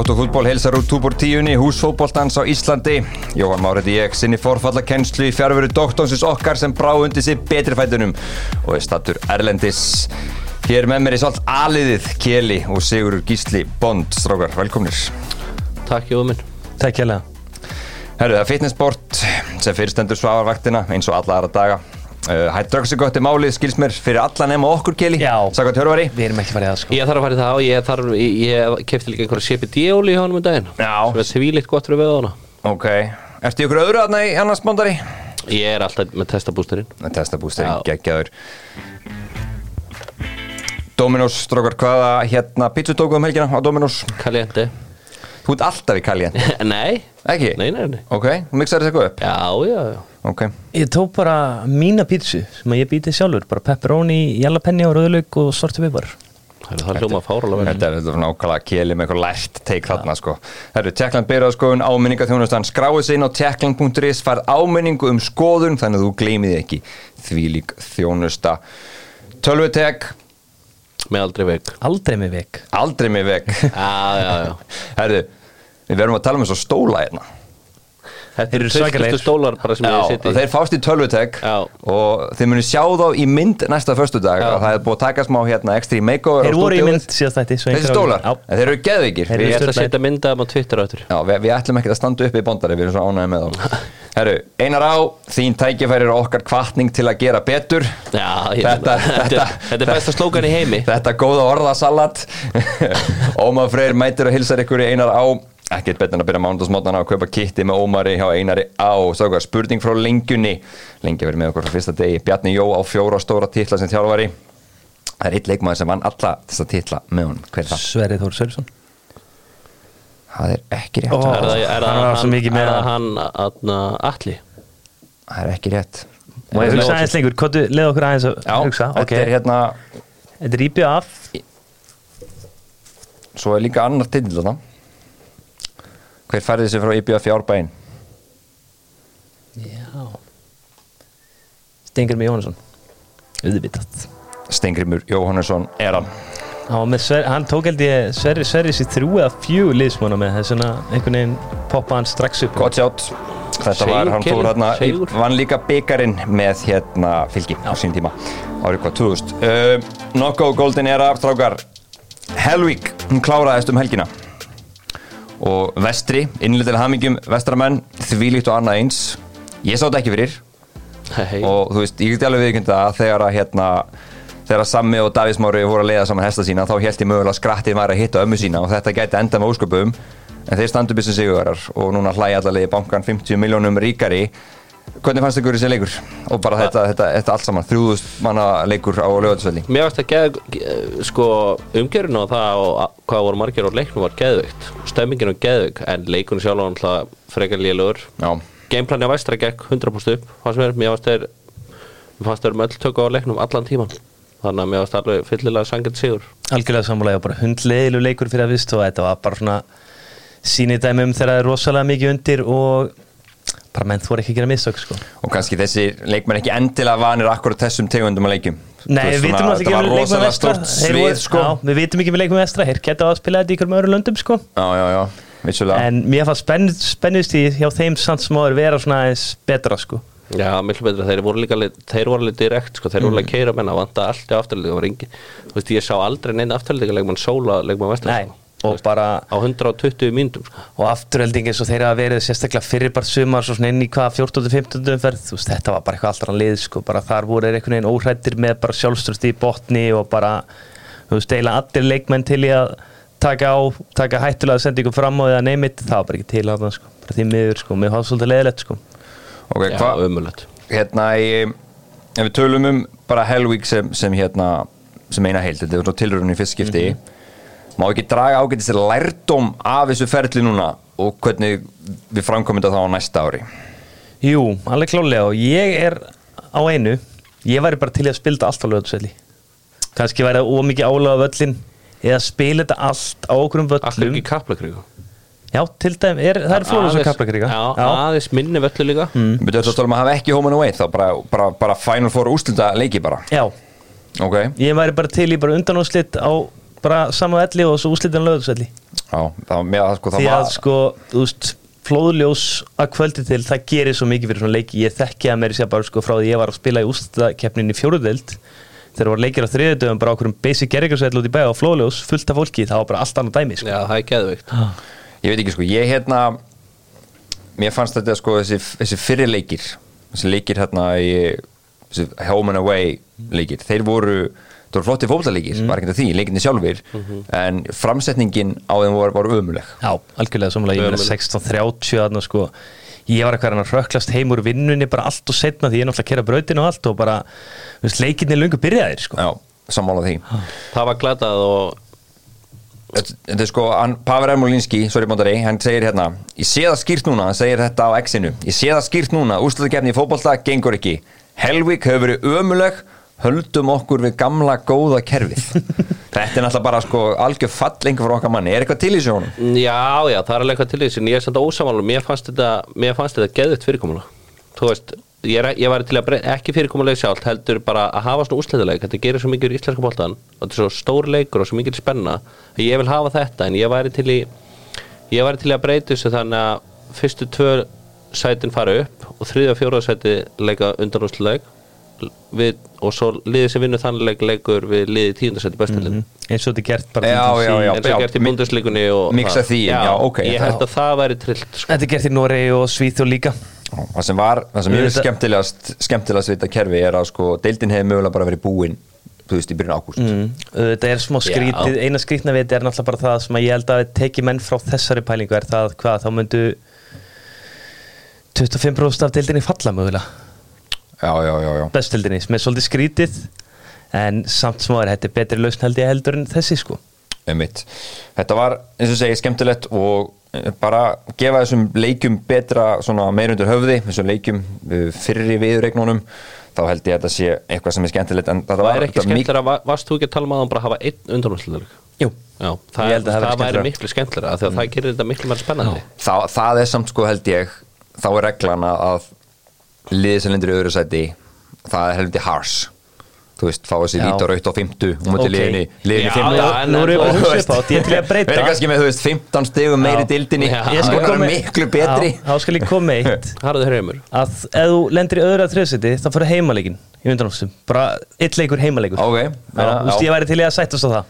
Tóttúfútból heilsar úr túbor tíunni, húsfótbóltans á Íslandi. Jóhann Márið ég sinni forfalla kennslu í fjárveru doktónsins okkar sem brá undir sig betri fætunum og er stattur Erlendis. Hér með mér er svolít aliðið Keli og Sigurur Gísli Bond. Strákar, velkomnir. Takk Jóður minn. Takk hjálpa. Herru, það er fitnessport sem fyrirstendur svafarvaktina eins og alla aðra daga. Uh, Hætt draugs er gott í málið, skils mér, fyrir alla nema okkur Keli. Já. Sakvært hörvari. Við erum ekki farið að sko. Ég þarf að fara í það og ég þarf, ég, ég kefti líka einhverja CBD-óli hjá hann um daginn. Já. Það er svílitt gott fyrir veðana. Ok. Ertu ykkur öðru aðna í annars bóndari? Ég er alltaf með testabústerinn. Testabústerinn, Já. geggjaður. Dominos, strókar, hvaða hérna pítsu tókuð um helgina á Dominos? Caliente. Þú ert alltaf í Kaljan, nei. ekki? Nei, nei, nei. Ok, þú mixar þessu eitthvað upp? Já, já, já. Ok, Ég tók bara mína pítsu sem að ég býti sjálfur, bara pepperoni, jalapenni og rauðlaug og sortu pipar. Það er það hljóma fáralega vel. þetta er þetta er nákvæmlega keli með eitthvað lært teik þarna sko. Herru, Tjekkland byrjað skoðun, áminningaþjónustan skráið sig inn á tjekkland.is, farð áminningu um skoðun þannig að þú gleymið ekki þvílík þjónusta. Tölvutek, Með aldrei veg. Aldrei með vik. aldrei mig veg. Já, já, já. Herru, við verðum að tala um þessu stóla hérna. Þetta eru svakalegir. stólar bara sem og seti. þeir fást í tölvutek og þeir munu sjá þá í mynd næsta föstudag Já. og það er búið að taka smá hérna extreme makeover Þeir voru í mynd síðast þætti. svo Þessi stólar, þeir eru geðvikir Þeir eru að setja myndaðum á Twitter áttur. Já, við, við ætlum ekki að standa upp í bóndari, við erum svo ánægði með þá Herru, einar á, þín tækifæri er okkar kvartning til að gera betur Já, ég Þetta- þetta, þetta- þetta er besta slókan í heimi. Þetta góða orðasalat Ómar Freyr mætir og hilsar ykkur í einar á Ekkert betur en að byrja mándagsmótana að kaupa kitti með Ómari hjá einari á Sáka, spurning frá lengjunni Lengi verið með okkur frá fyrsta degi Bjarni Jó á fjóra stóra titla sem þjálfari Það er eitt leikmaður sem vann alla þessa titla með honum Hver er það? Sverrið Þór Sverrisson. Það er ekki rétt Ó. Er það, er það Hann hann, er hann, atna, Atli? Það er ekki rétt Og ég hugsa aðeins lengur, hvað leða okkur aðeins að Já, hugsa? Ok, þetta er hérna þetta er íbjöð af. Svo er líka annar titill þarna Hver færði sig frá IBF fjárbæinn? Já. Stengur með Jóhannesson. Uðvitað. Stengrimur Jóhannesson er hann Sver, hann tók held ég Sverri, Sverri sér þrjú eða fjú liðsmána með þess vegna einhvern veginn poppa hann strax upp Gott sjátt Þetta Sigur, var, hann Kelly, hérna í- sigur. Vann líka byggarinn með hérna fylgi á sín tíma Árið hvað 2000 uh, Nokko Golden Era Strákar Helvík, hún kláraðist um helgina Og vestri, innlítil hamingjum Vestramenn, þvílíkt og annað eins. Ég sá þetta ekki fyrir. Hei. og þú veist, ég geti alveg viðkynnt að þegar að hérna þegar að Sammi og Davís Mári voru að leiða saman hesta sína þá held ég mögulega skrattið var að hitta ömmu sína og þetta gæti enda með ósköpum en þeir standu byrstu sigurar og núna hlæja allavega bankan 50 miljónum ríkari hvernig fannst ykkur þessi leikur? Og bara þetta, þetta, þetta allt saman þrjúðust manna leikur á lögatisvelli Mér varst að geð, ge- sko, umgjörun og það og hvað voru margir á leiknum var geðveikt. Stemmingin var geðveik en leikunum sjálf var náttúrulega frekar Já, gameplani á vestra gekk 100% upp fannst mér, mér varst þeir mér fannst þeir um öll tökku á leiknum allan tíman þannig að mér varst alveg fyllilega sangið sigur. Algjörlega sammálega og bara hundleiðilu leikur fyrir að vist og þetta var bara svona sýnidæmi um þegar það er rosalega mikið undir og bara menn þú er ekki að gera mistök sko. og kannski þessi leikmenn ekki endilega vanir akkurat þessum tegundum að leikjum. Nei, við vitum náttúrulega ekki með leikum vestra. svið sko. Já, Við vitum ekki með leikum vestra, hér geta að spila þetta í með öðru löndum sko. Já, já, já, vissulega. En mér fannst spenn, spennist í hjá þeim samt sem áður vera svona aðeins betra sko. Já, miklu betra, þeir voru líka þeir voru alveg direkt, sko, þeir voru alveg að keira menna vanta allt í afturlið, það var engin þú veist, ég sá aldrei neina afturlið leikmann sóla leikmann vestra, Nei, sko. og bara á 120 mínútum, sko. Og afturölding eins og þeir hafa verið sérstaklega fyrir bara sumar svo svona inn í hvað 14-15 umferð þú veist þetta var bara eitthvað alltaf lið sko. Bara þar voru þeir einhvern veginn óhrættir með bara sjálfströst í botni og bara þú veist eiginlega allir leikmenn til í að taka á, taka hættulega sendingu fram á eða neymit, það var bara ekki til að það sko. Bara því miður sko, mér fannst svolítið leðilegt sko. Ok, hvað ömulegt hérna í, ef við tölum um bara Helvík sem, sem hérna sem eina heild, þetta er svona tilröðun í fyrst skipti má ekki draga ágætist lærdóm af þessu ferli núna og hvernig við framkomum þetta þá á næsta ári? Jú, alveg klálega og ég er á einu. Ég væri bara til að spila þetta allt á lögatsvelli kannski væri það ómikið álega á völlin eða spila þetta allt á okkur um völlum. Ekki kaplakríku Já, til dæmi, er, það er fjóður sem kaplakríka Já, aðeins minni völlu líka. Við byrjuðum að tala um að hafa ekki home and away þá bara, bara, bara Final Four úslita leiki bara. Já, Ok, ég væri bara til í bara undanúslit á bara sama velli og svo úslitin löðsvelli Já, það var með að sko það því að var sko, þú veist flóðljós að kvöldi til, það gerir svo mikið fyrir svona leiki, ég þekki að mér sé bara sko frá því ég var að spila í úrstæðakeppnin í fjóruðeld þegar voru leikir á þriðutöfum bara okkur um basic gerringarsvell út í bæ og flóðljós fullt af fólki, það var bara allt annað dæmi sko. Já, það er geðveikt. Ég veit ekki sko, ég hérna mér fannst þetta sko þessi, þessi fyrir leikir þessi leikir hérna í þessi home and away leikir, þeir voru það voru flotti fótballaleikir, mm. var ekki því, leikinni sjálfur en framsetningin á þeim var, var ömuleg Já, algjörlega samlega, ég Ömurlegt. 16.30 þarna sko. Ég var eitthvað að röklast heim úr vinnunni bara allt og setna því ég er náttúrulega að kera brautin og allt og bara, þú veist, leikinni er lungu byrjaðir sko. Já, sammála því. Það var glatað og Þetta er sko, Pavel Ermolinski, sorry bóndari, hann segir hérna Ég sé það skýrt núna, hann segir þetta á X-inu Ég sé það skýrt núna, úrslutakefni í fótbolta gengur ekki. Helvík hefur verið ömuleg Höldum okkur við gamla góða kerfið. Þetta er náttúrulega bara sko algjör fallengur frá okkar manni. Er eitthvað til í sjónum? Já, já, það er alveg eitthvað til þessi en ég er samt ósamála, mér fannst þetta mér fannst þetta geðvitt fyrirkomulega þú veist, ég, er, ég var til að breyta ekki fyrirkomulega sjálft, heldur bara að hafa svona úsleituleik, þetta gerir svo mikið í íslenska boltan og þetta er svo stór leikur og svo mikið spenna ég vil hafa þetta, en ég væri til í ég væri til í að breyta þessu þannig að við, og svo liðið sem vinnur þannig leik leikur við liðið tíundasæti bestöldin eins og þetta er gert bara Já, já, já. eins og gert í Mixa það. því, já, ok. ég held að það væri trillt sko. Þetta er gert í Noregi og Svíþjóð líka Það sem var, það sem ég er skemmtilegast skemmtilegast við þetta kerfi er að sko deildin hefur mögulega bara verið búin þú veist, í byrjun ágúst mm. Þetta er smá skrítið, eina skrítna við þetta er náttúrulega bara það sem að ég held að teki menn frá þessari pælingu er það hvað, þá myndu 25% af deildinni falla mögulega bestildinni, sem er svolítið skrítið en samt sem að þetta er betri lausn held ég heldur en þessi sko. Einmitt. Þetta var, eins og segi, skemmtilegt og eh, bara gefa þessum leikjum betra svona meirundur höfði, þessum leikjum eh, fyrri viðregnunum þá held ég að þetta sé eitthvað sem er skemmtilegt en þetta það var er ekki mik- skemmtilega, va- varst þú ekki að tala um að hann bara hafa einn undanúrsluleik Jú, Já, það, að það það, væri miklu skemmtilega af því að það gerir þetta miklu meira spennandi. Það, það er samt sko held ég þá er reglan að- að liðið sem lendur í öðru sæti það er helviti harsh. Þú veist, fá þessi vít og raut á 50 og mútið liðinni, liðinni Já, 15 já, en- nú erum við en- bara að Þú hugsa veist, upp á þetta, ég er til í að breyta. verður kannski með þú veist 15 stegum meiri dildinni það er koma- miklu betri. Já, þá skal ég koma eitt. Að ef þú lendir í öðru að þriðseti þá fyrir heimaleikin í undanústum bara eitt leikur heimaleikur þú veist, ég væri til í að sættast á það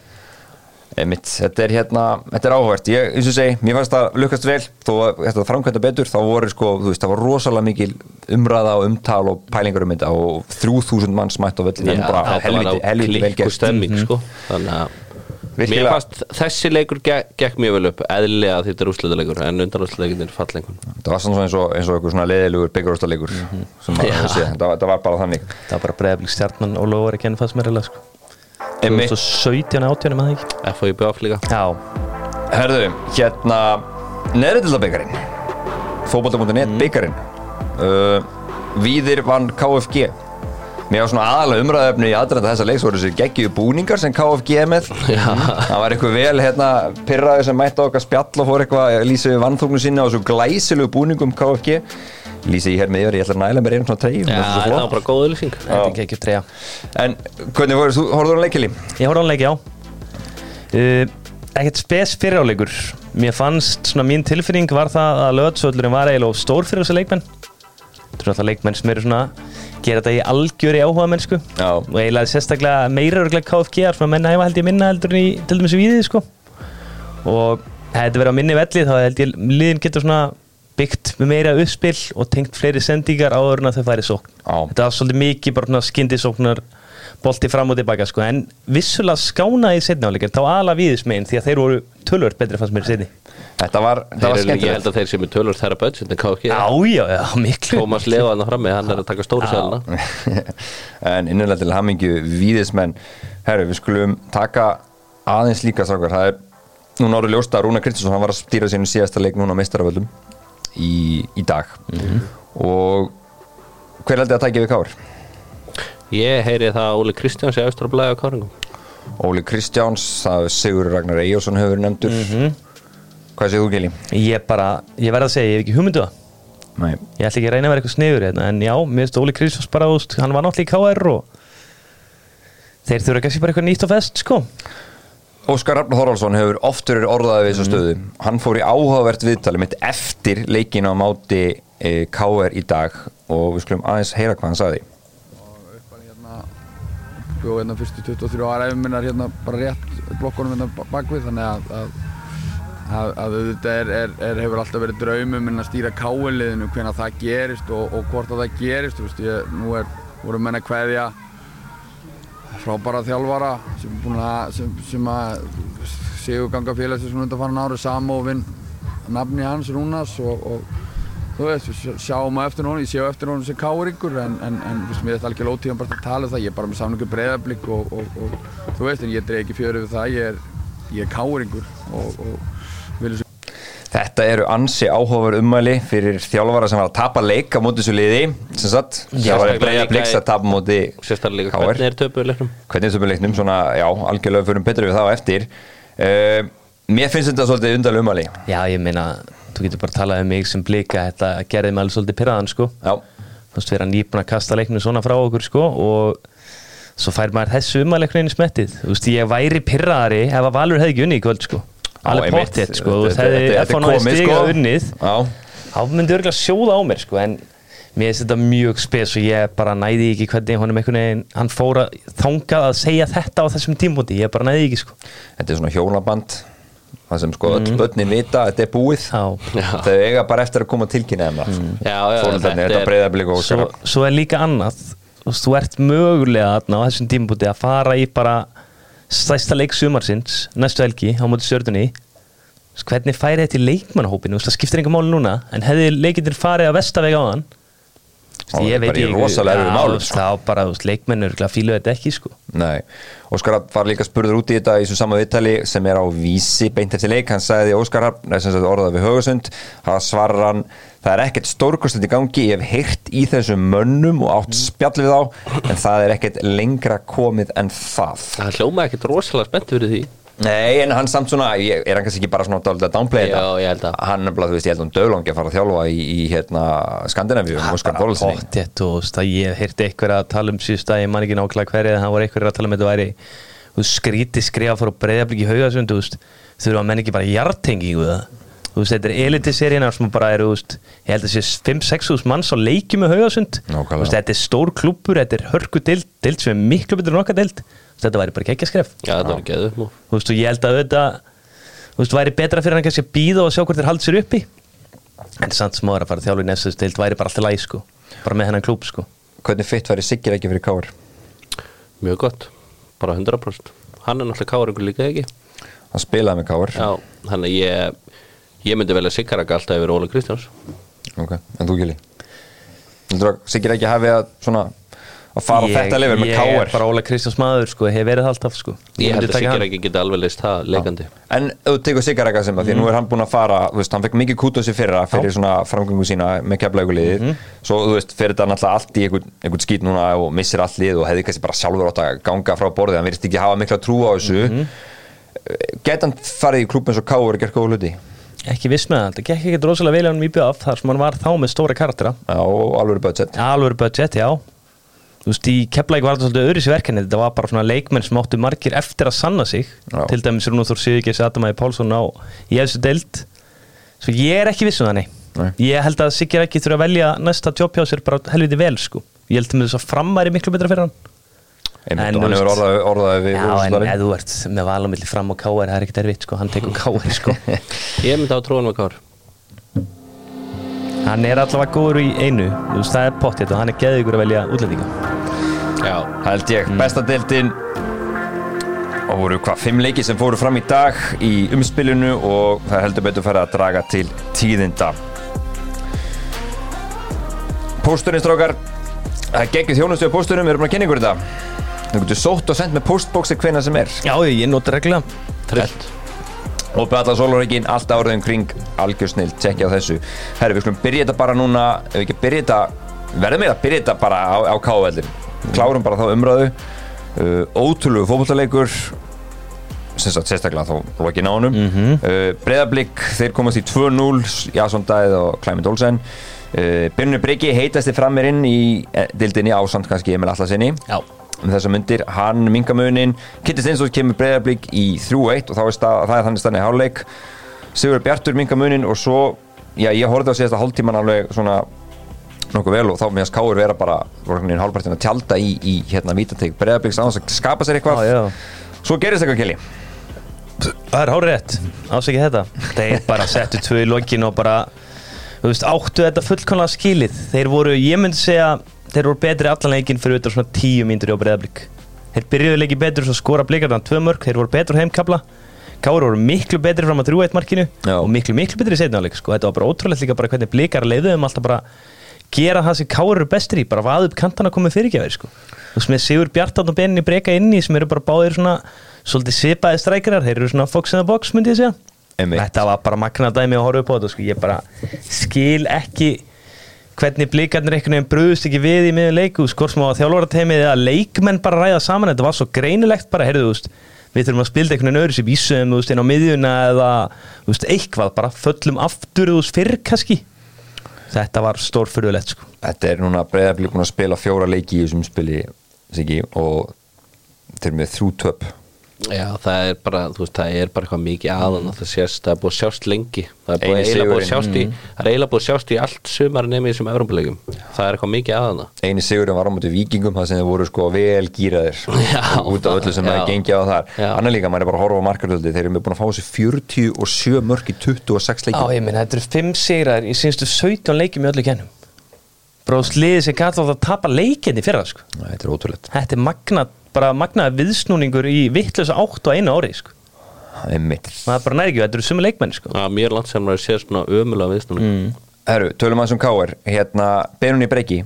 Einmitt, þetta er hérna, þetta er áhvert ég, eins og segi, mér fannst það lukkast vel. Þó að þetta framkvæmda betur, þá voru sko þú veist, það var rosalega mikil umræða og umtal og pælingar um þetta og 3000 manns mætt á völlin, en bara helviti, helviti vel klikku gert stemming sko. þannig að mér fannst þessi leikur gekk, gekk mjög vel upp eðlilega þetta er úrslitaleikur en undanúrslitaikin er fallengun það var svona eins og, eins og einhver svona leðilegur byggjurústaleikur sem maður hefur séð, það var bara þannig. Það var bara bregðarblík stjarnan og lofur ekki enn fannst mér eða sko Einmitt. 2017 átjónum að það ekki FOI BF líka. Já, Herðu, hérna neðrildabyggarinn fótbolta.net byggarinn uh, Víðir vann KFG Mér var svona aðalega umræðefni í aðrænda þessa leiks voru þessi geggju búningar sem KFG er með. Það var eitthvað vel hérna pyrraði sem mætti á okkar spjall og fór eitthvað að lýsa við vannþóknu sinni á þessu glæsilegu búningum KFG Lýsi ég hér með yfir, ég ætla að næla mér einu svona treyjum Já, það var bara góð auðlýsing þetta er ekki treyja En hvernig voru, þú horfður á leikili? Ég horfði á hann leiki á uh, Ekkert spes fyriráleikur Mér fannst svona mín tilfinning var það að löðsöldurinn var eiginlega of stór fyrir þessi leikmenn. Þetta er alltaf leikmenn sem eru svona gera þetta í algjöri áhuga mennsku Já. og eiginlega sérstaklega meira örglega KFG er svona menna hefa held ég minna heldur en í til dæmis við sko. Og hefði verið á minni velli þá held ég liðin getur svona byggt með meira uppspil og tengt fleiri sendingar áður en að þau færi sókn. Já. þetta var svolítið mikið bara svona skyndisóknar bolti fram og tilbaka sko. En vissulega skánaði áleikir þá ala viðismegin því að þeir voru tölvört betri fannst mér í setni Þetta var, þetta var eru, ég held að þeir sem er tölur þærra budget en KFG Já, já, já, miklu. Tómas Leo hann frammi, hann er að taka stóru sæluna. En innanlega til hamingju víðismenn herru, við skulum taka aðeins líka strákar, það er núna árið ljósta að Rúna Kristinsson, hann var að stýra sínum síðasta leik núna á meistaravöldum í, í dag og hver held ég að tækja við káir? Ég heyri það að Óli Kristjáns austur að blæða á káringum Óli Kristjáns, það er Sigur Ragnar Eyjólfsson hefur nefndur hvað segir þú Gili? Ég bara, ég verð að segja, ég hef ekki hugmyndu það Nei, Ég ætla ekki að reyna að vera eitthvað sniður hérna, en já, mér finnst Óli Kristjáns bara, úst, hann var náttúrulega í KR og þeir þurfa kannski bara eitthvað nýtt og fest, sko. Óskar Rafn Þorvaldsson hefur oft verið orðaði við þessu stöðu. Hann fór í áhugavert viðtali mitt eftir leikin á máti e, KR í dag og við skulum aðeins heyra hvað hann bara hérna bjóð hérna fyrstu 23 ára efum minnar hérna bara rétt blokkunum hérna ba- bakvið þannig að að, að, að auðvitað er, er, er, hefur alltaf verið draumum minn að stýra káinliðinu hvenær það gerist og, og hvort að það gerist veist, ég, nú er, voru menn að kveðja frábæra þjálfara sem, að, sem, sem að séu ganga félagsins svona undanfarin ári vinn nafni hans Rúnas og, og þú veist, við sjá- sjáum eftir honum, ég sé á eftir honum sem káringur en, en, en þú veist, mér er þetta alveg ótíðan bara að tala um það, ég er bara með samlingu breyðablík og, og, og þú veist, en ég dreig ekki fjörið við það, ég er, ég er káringur og, Þetta eru ansi áhugaverð ummæli fyrir þjálfara sem var að tapa leik á móti þessu liði sem sagt, það var bliks í- að tapa móti sérstaklega hvernig er töpuð leiknum. Hvernig er þessu leiknum, svona, já, algjörlega fyrir betur við það á eftir. Uh, Mér finnst þetta svolítið undarlega ummæli. Já, ég meina, þú getur bara að tala um mig sem blika, þetta gerði mig alveg svolítið pyrraðan sko. Já, Þú veist, vera nýbúin að kasta leiknum svona frá okkur sko og svo fær maður þessu í smettið. Að sko. Alveg pottétt sko, þetta- F.A. þetta náði komið, stiga sko. unnið, já, þá myndi örgulega sjóða á mér sko, en mér finnst þetta mjög spes og ég bara næði ekki hvernig honum einhvern veginn, hann fór að þangað að segja þetta á þessum tímpúti, ég bara næði ekki sko. þetta er svona hjólaband það sem sko öll börnin vita að þetta er búið þau eiga bara eftir að koma að tilkynna þeim það. Já, já, Fóreldrarnir, þetta þetta breyða blik og svo, svo er líka annað þú ert mögulega á þessum tímpúti að fara í bara stæsta leik sumarsins næstu helgi á móti veist, hvernig færi þetta í veist, það skiptir enga máli núna en hefði leikindir farið að vestavega á hann Þá er bara í rosalega erfiðum málum, sko. þá bara þú veist, leikmennur fílu þetta ekki sko. Nei, Óskar var líka spurður út í þetta í þessu sama viðtali sem er á vísi beint eftir leik, hann sagði Óskar orðað við Högasund, það svarar hann það er ekkert stórkostið í gangi. Ég hef heyrt í þessum mönnum og átt spjall við þá, en það er ekkert lengra komið en það. Það hljóma ekkert rosalega spennt fyrir því Nei, en hann samt svona, ég, er hann kannski ekki bara svona að downplay Já, þetta? ég held að. Hann er bara, þú veist, ég held að hann döglangi að fara að þjálfa í, í hérna, Skandinavíu um Óskar Þorlsinni Pottþétt og þú veist, að ég heyrti eitthvað að tala um síðust að ég man ekki nákvæmlega hverja en það voru eitthvað að tala um að þetta væri þú veist, skríti skrifa fór og breyðablík í haugasund þú veist, þurfa að menn ekki bara hjartengingu það? Þú veist, þetta er elitiseríina sem bara eru, þú veist, ég held að sé 5-6 hús manns á leikjum með haugasund þú veist, þetta er stór klúppur, þetta er hörku dild, dild sem er miklu betur en okkar dild þetta væri bara ekki skref. Já, þetta var ekki upp þú veist, og ég held að þetta þú veist, væri betra fyrir hann kannski að býða og sjá hvort þeir haldi sér uppi. En samt sem ára að fara að þjálfa í næstu stilt væri bara alltaf læg sko, bara með hennan klúb sko. Hvernig fitt væri Siggir ekki fyrir Káar? Mjög gott, bara 100% Hann er náttúrulega káringur líka ekki? Hann spilaði með Káar Já, þannig að ég Ég myndi velja Sigaraka alltaf yfir Óla Kristjáns. Ok, en þú Gili? Siggir ekki hafi að svona að fara á þetta lefur með ég er Káar bara Óla Kristjáns maður sko, hef verið það alltaf sko. Ég held að. Sigaraki geti alveg leist það leikandi. En þú tekur Siggir ekki sem það því að nú er hann búinn að fara þú veist, hann fekk mikið kút á sig fyrra fyrir svona framgöngu sína með keflaugulíðið svo þú veist, fyrir þetta náttúrulega allt í einhvern, einhvern skít núna og missir allt lið og hefði kannski bara sjálfur átt að ganga frá borðið. Hann virðist ekki hafa mikla trú á þessu. Mm Gæti hann farið í klúb eins og Káar og gert góða hluti? ekki viss með það, það gekk ekkert rosalega vel á hann í BF þar sem hann var þá með stóra karaktera. Já, og alveg budget. Alveg budget, já þú veist, í Keflæk var þetta svolítið öðru sér verkefni. Þetta var bara svona leikmenn sem áttu margir eftir að sanna sig. Já. til dæmis Rúnur Þór Sigurgeis Adamæði Pálsson á efstu deild. Svo ég er ekki viss um það, nei. Nei. ég held að Sigur ekki þurfa að velja næsta sér bara helviti vel, sko. Ég held að með þess að framværi miklu betra fyrir hann. Einmitt, En hann hefur veist- orðað, við Já, en ef þú ert með val á milli fram og káar það er ekkert erfitt, sko, hann tekur káar, sko. Ég myndi á tróðan með Kár hann er allavega góður í einu. Þú veist, það er pottið og hann er geðið ykkur að velja útlendinga. Já, held ég, besta deildin. Og voru hvað, fimm leiki sem fóru fram í dag í umspilinu og það heldur betur farið að draga til tíðinda. Pósturinn strókar. Það er geggið þjónustu á pósturinn, við erum að kynna ykkur þetta. Þú getur sótt og sendt með postbóksi hvenna sem er. Já, ég nota regla trillt og allar sólurreikin, allt árið um kring algjörsnill, tjekkja þessu. Herru, við skulum byrja þetta bara núna ef við ekki byrja þetta, verðum við að byrja þetta bara á, á káveldin, klárum bara þá umræðu. Uh, ótrúlegu sagt sérstaklega þá lokin á honum. Mm -hmm. uh, Breiðablík, þeir komast í 2-0 Jason Dæð og Clement Olsen. Uh, Byrnu Bryggi heitasti fram mér inn í eh, dildinni ásand kannski Emil Allasinni Já um þessa myndir, hann mingamunin Kitty Steinsson kemur breyðablík í 3-1 og þá er stað, það er þannig stannið háleik Sigur Bjartur mingamunin og svo já, ég horfði á síðasta hálftíman alveg svona nokkuð vel og þá meðan skáur vera bara hálfpartin að tjálta í, í hérna vítateik breyðablíks á þess að skapa sér eitthvað. Já. svo gerist eitthvað kelli Það er hárið rétt, ásækja þetta. Þeir bara settu tvö í lokin og bara Þú veist, áttu þetta fullkomlega skilið. Þeir voru, ég myndi segja Þeir voru betri allan leikin fyrir auðvitað svona tíu mínútur á breyðablík Þeir byrjuðu leiki betur svo skora blikarnan tvö mörg Þeir voru betur heimkabla Kári voru miklu betri fram að 3-1 markinu Já. og miklu, miklu betri í setna sko. Þetta var bara ótrúlegt líka bara hvernig blikar leiðuðum alltaf bara gera það sem Kári eru bestir í bara vaða upp kantana komið fyrirgjafir sko. Þú veist með Sigur Bjartan og Beninni breyka inn í sem eru bara báðir svona svolítið svipaði strækjarar, þeir eru svona fox in the box myndi ég segja. Þetta var bara magna dæmi að horfa upp á þetta sko. ég bara skil ekki hvernig blikarnir einhvern veginn brúðust ekki við í miðun leiku, skor sem á þjálfarateimið eða leikmenn bara ræða saman, þetta var svo greinilegt bara, heyrðu, veist, við þurfum að spilda einhvern veginn öðru sem vísum, þú veist, inn á miðjuna eða, veist, eitthvað, bara föllum aftur, fyrr kannski. Þetta var stórfyrðulegt, sko. Þetta er núna breyðablík búin að spila fjóra leiki í þessum spili Siggi, og þeir eru með þrjú töp Já, það er bara, þú veist, það er bara eitthvað mikið aðan það sést, það er búið sjást lengi. Það er búið eiginlega búið sjást í það er eiginlega búið sjást í allt sumar nefnir þessum Evropuleikum, það er eitthvað mikið aðan eini sigurinn var á móti vikingum það sem þeir voru sko vel gýraðir Já, út af öllu sem já. það er gengið á þar. Já. annar líka, maður er bara að horfa á markaröldi þeir eru búin að fá sér 47 mörg í 26 Já, leikjum. Ég minn, þetta eru fimm sigrar í sínstu 17 leikjum í öllu kennum Bróðs liðið sem gæti alltaf að tapa leikinni fyrra, þetta ótrúlegt Þetta magna, bara magnaði viðsnúningur í vittlösa átt og einu ári, sko. Það er mitt. Það er bara næri ekki, þetta eru sumi leikmenn, sko. Er mjög langt sem maður séð svona ömulega viðstunum mm. Herru, tölum aðeins um Káar hérna, Benunni Breki.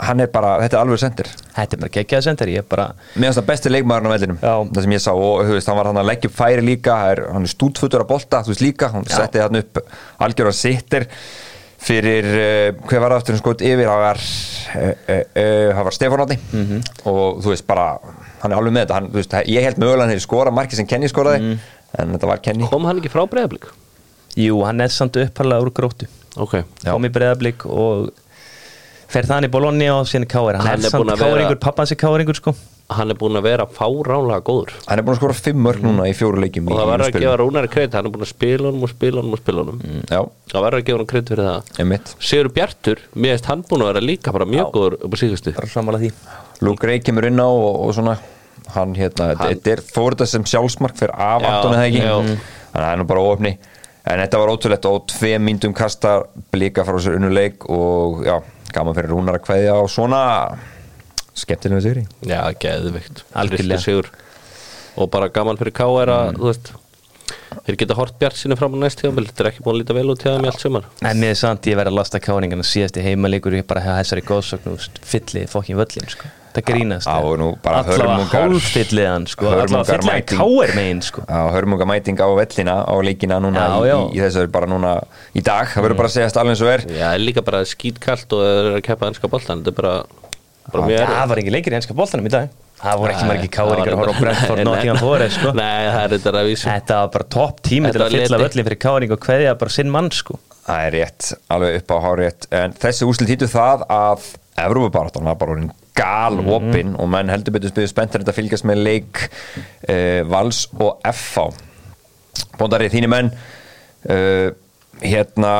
Hann er bara, þetta er alveg sendir. Þetta er bara geggjaði sendir, ég er bara mér finnst það besti leikmaðurinn á vellinum það sem ég sá. Og þú veist, hann var hann að leggja upp færi líka hann er stútfutur að bolta, þú veist líka. Hann Já. setti hann upp algjör að sittir fyrir, uh, hver var það aftur hann skot yfir, það var uh, uh, uh, það var Stefán Átni Mhm. og þú veist bara, hann er alveg með þetta hann, þú veist, ég held mögulega hann hefði skora marki sem Kenny skoraði, Mhm. en þetta var Kenny Kom hann ekki frá breyðablík? Jú, hann er samt upparlega úr gróttu Ok, Já. Kom í breyðablík og fer þannig í Bologna og síðan í Káir Hann, Hann er er samt að vera- Káringur, pappans er Káringur, sko hann er búin að vera fáránlega góður. Hann er búin að skora fimm mörg núna í fjóru leikjum og það verður að gefa Rúnari kreit hann er búin að spila honum og spila honum og spila honum. Já, það verður að gefa hann kreit fyrir það. Sigur Bjartur, mér veist hann búin að vera líka bara mjög góður upp á síðustu. Luke Ray kemur inn á og, og svona hann hérna, þetta er þetta sem sjálfsmark fyrir af Já, Antoni það ekki? já. þannig að það er nú bara óöfni en þetta var ótrúlegt og tvei myndum kasta blika frá sér unnuleik og já, gaman fyrir Rúnar að kveðja á svona skemmtilega sigri Já, geðvikt. Tristur sigur. Og bara gaman fyrir K.R. að þú veist þeir geta hort Bjart sinni fram á næst tíðanbíl þetta er ekki búin að líta vel út hjá þeim í allt sumar. En mér er samt ég verið að lasta Káringarna síðasti heimalegur ég bara hefði þessari góðsögn og fyllið fokkin völlin, sko. Það grínast Allavega hörmungar- hálffyllið hann, sko. Allavega hörmungar fyllið hann mæting. Káir megin, sko. Á hörmunga mæting á vellina á leikina núna Já, í, já. í, í þessu bara núna í dag, það verður bara að segjast alveg eins og er. Já, það er líka bara skítkallt og þeir eru að keppa ennska boltan þetta er bara, Það var ekki leikir í henska boltanum í dag. Það voru ekki margir Káringar að horfa á Brentford Nottingham Forest, sko Nei, það er þetta að vísa Þetta var bara topp tími til að fylla völlin fyrir Káring og kveðja bara sinn mann, sko. Það er rétt, alveg upp á hárétt en þessi úslit hýttu það að Evrópubaráttan var bara orðin gal opinn og menn heldur betur spyrir spenntar þetta fylgjast með leik uh, Vals og FH Bóndari, þínu menn uh, hérna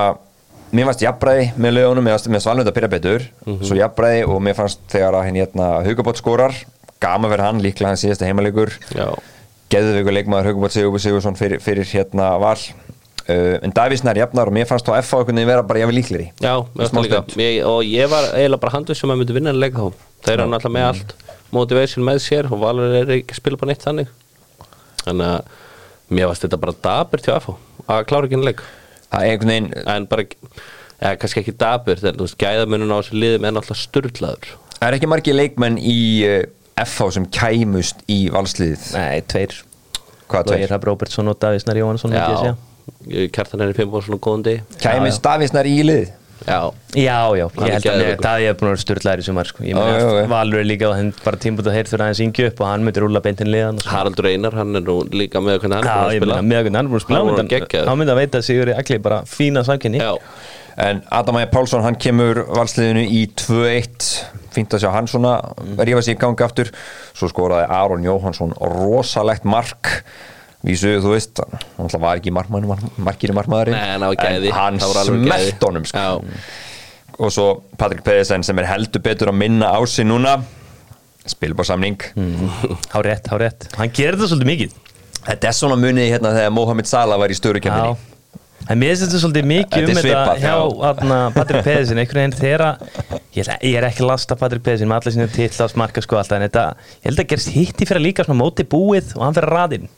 mér fannst jafnbræði með lögunum mér fannst, fannst valnönd að pyrra betur. Mhm. svo jafnbræði og mér fannst þegar að hérna, Hugabótt skorar, gama fyrir hann líklega hans síðasta heimalegur. Já, geðveikur leikmaður Hugabótt Sigur Sigursson fyrir, fyrir hérna val. Uh, en Davísnær jafnar og mér fannst þá FH einhvern veginn vera bara jafnvel líkleri já, það ég, og ég var eiginlega bara handið sem að myndi vinna en leika þá. Þeir eru náttúrulega með allt motivation með sér og Valur er ekki að spila bara neitt þannig. Þannig að mér varst þetta bara daburt hjá FH að klára ekki en leik. það er veginn en bara, eða kannski ekki veist, gæðamunum á þessu liðum er náttúrulega sturlaður. Það er ekki margir leikmenn í uh, FH sem kæmust í valsliðið. Nei, tveir. Hvað tveir? Rapp Róbertsson og Davísnar segja. kjartan henni fimm og deg kæmist Davísnær í liðið Já, Já, já, Hann ég er held að. Davíð er búin að vera styrlaður í sumar sko. Ég Já, meina já, já. að Valur er líka og henn bara tímbútt að heyr þurfa aðeins yngju upp og hann myndir rúla beintin liðan og svo. Haraldur Einar, hann er nú líka með hvernig hann er Já, búin að ég spila meina, með hvernig hann er búin að spila Hann er hann geggjaður. hann myndi að veita að Sigur Agli bara fína samkynni Já, en Adam Ægir Pálsson hann kemur valsliðinu í 2-1 fínt að sjá hann svona rífa sig í gangi aftur svo skoraði Aron Jóhansson rosalegt mark vísu, þú veist, hann var ekki markir í markmaðurinn. Nei, hann var gæði. hann Það var alveg gæði. smelt honum sko. Já. og svo Patrik Pedersen sem er heldur betur að minna á sig núna. Spilbarsamning Há rétt, há rétt. Hann gerir þetta svolítið mikið. Þetta er svona munið hérna þegar Mohamed Salah var í störu En mér finnst þetta svolítið mikið um þetta hjá Patrik Pedersen einhvern veginn þegar að- ég, er ekki að lasta Patrik Pedersen með allir sinni titla og smarka sko alltaf en þetta, ég held að gerst hitt í fyrir líka svona móti búið og hann fyrir raðinn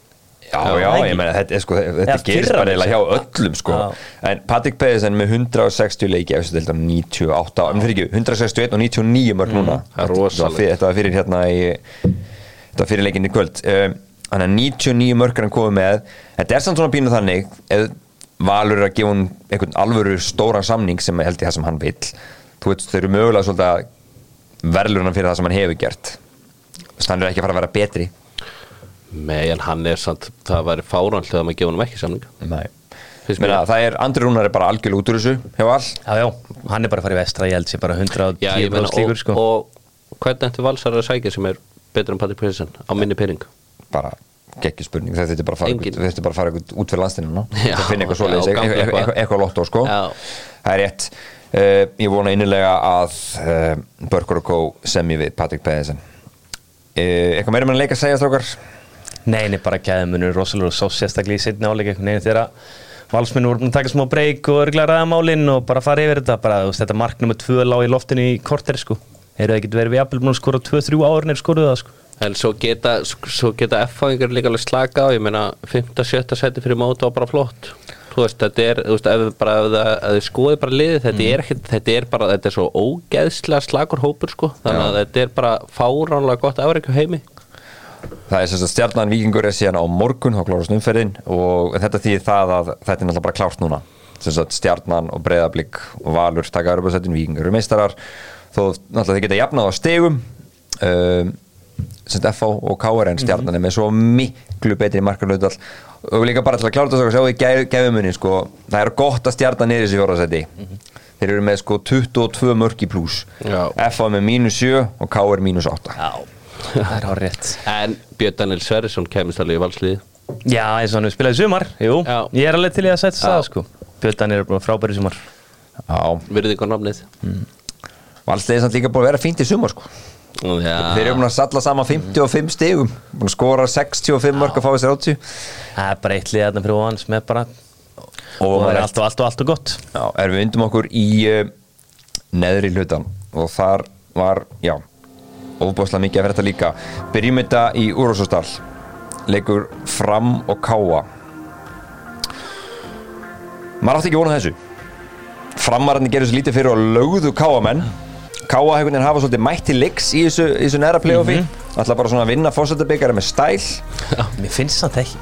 Já, Já, ég meina, þetta, er sko, þetta Eða gerist bara eiginlega hjá öllum sko. Já. En Patrik Pedersen með 160 leiki eftir deildar 98, en fyrir ekki 161 og 99 mörg núna Mm, það er Þetta var fyrir- Þetta var fyrir hérna í Þetta var fyrir leikinni í kvöld. Um, Þannig að 99 mörg er hann komið með. Þetta er samt svona pínu þannig ef Valur er að gefa hún einhvern alvöru stóran samning sem held ég það sem hann vill. Þú veit, þau eru mögulega svolítið að verðluna fyrir það sem hann hefur gert. Þannig að hann er ekki að fara að vera betri Nei, en hann er samt, það væri fáránlega að maður gefa hann ekki samning Nei. Finnst Meina, það er, Andri Rúnar er bara algjörlega út úr þessu hjá all Já, já, hann er bara að fara í vestra, ég held sér bara 110 Já, ég meina, slíkur og, sko. og hvernig ætti valsar að sækja sem er betur en Patrik Pedersen á minni pering bara geggjur spurning þetta er bara að fara Engin. eitthvað- þetta er bara að fara eitthvað út fyrir landstinu þetta finna eitthvað svoleiðis eitthvað- eitthvað. lotto sko. Já. það er rétt. Uh, ég vona innilega að uh, Börgur og Kó semji við Patrik Pedersen uh, eitthvað meira með að leika að segja strákar Nei, nei, bara gæðumunur rosalega svo sérstaklega í setni áleik einhvern veginn þegar valsmenn voru búin að taka smá breyk og örgla ræða málinn og bara fara yfir þetta bara, veist, þetta mark nummer tvö lág í loftinu í korter sko. Eru það ekki verið við jafnvel búin að skora 2-3 árin er skoruð það sko. En svo geta, geta F-fáingar líka alveg slaka á, ég meina 5. 7. seti fyrir mót og bara flott. Þú veist, þetta er, þú veist, ef við bara ef þið skoði bara liðið, þetta er ekkit þetta er bara, þetta er svo ógeðslega slagur hópur sko, þannig að þetta er bara fáránlega gott afreikju heimi það er þess að stjarnan vikingur er síðan á morgun þá klárast umferðin og þetta þýðir það að þetta er náttúrulega bara klárt núna. Þess að stjarnan og breyðablík og valur taka Europasætin, vikingur eru meistarar. Þó náttúrulega þið geta jafnað á stegum um, sem sagt FH og KR en stjarnan er með svo miklu betri markarlautal og líka bara til að klára þetta og sjá því gefumunni sko, það er gott að stjarnan niður þessi fjórasæti þeir eru með sko 22 mörk í pluss. FH er með mínus 7 og KR mínus 8 Já, það er hár rétt En Björn Daniel Sverrisson kemist alveg í valsliði Já, eins og hann hefur spilað í sumar, jú. Já. Ég er alveg til í að setja það sko. Björn er bara frábæri sumar. Já, Virðið ykkur namnið Valsliðið er samt líka búin að vera fínt í sumar sko. Já, Þeir eru búin að salla saman 55 stigum. Búin að skora 65 mörg að fá þessi 80 Það er bara eitt lið þarna fyrir ofan sem er bara og það er er allt og allt og allt og gott. Já, erum við undum okkur í uh, neðri hlutan og þar var, já ofbáslega mikið að vera þetta líka. Byrjum þetta í Úrásósdal leikur fram og káa maður átti ekki vonað þessu. Framararnir gerðu svo lítið fyrir og lögðu káamenn káa hefur hafa svolítið mætt til leiks í þessu, í þessu neðra playoffi. Mm ætla bara svona að vinna fórsættabikari með stæl. Mér finnst það ekki.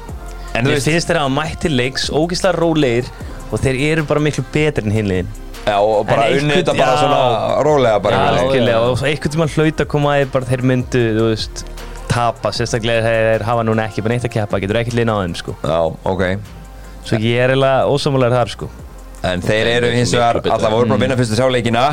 En Mér veist- finnst þeir að mætti leiks ógislega rólegir og þeir eru bara miklu betri en hinliðin Já, og bara En unni þetta bara svona rólega bara. Já, algjörlega. og einhvern tímann hlaut að koma að bara þeir myndu, þú veist tapa, sérstaklega þegar þeir hafa núna ekki bara neitt að keppa, getur ekki lina á þeim sko. Já, ok. Svo ég er eiginlega ósamálegar þar sko. En þeir eru hins vegar allavega voru bara að vinna fyrstu sjáleikina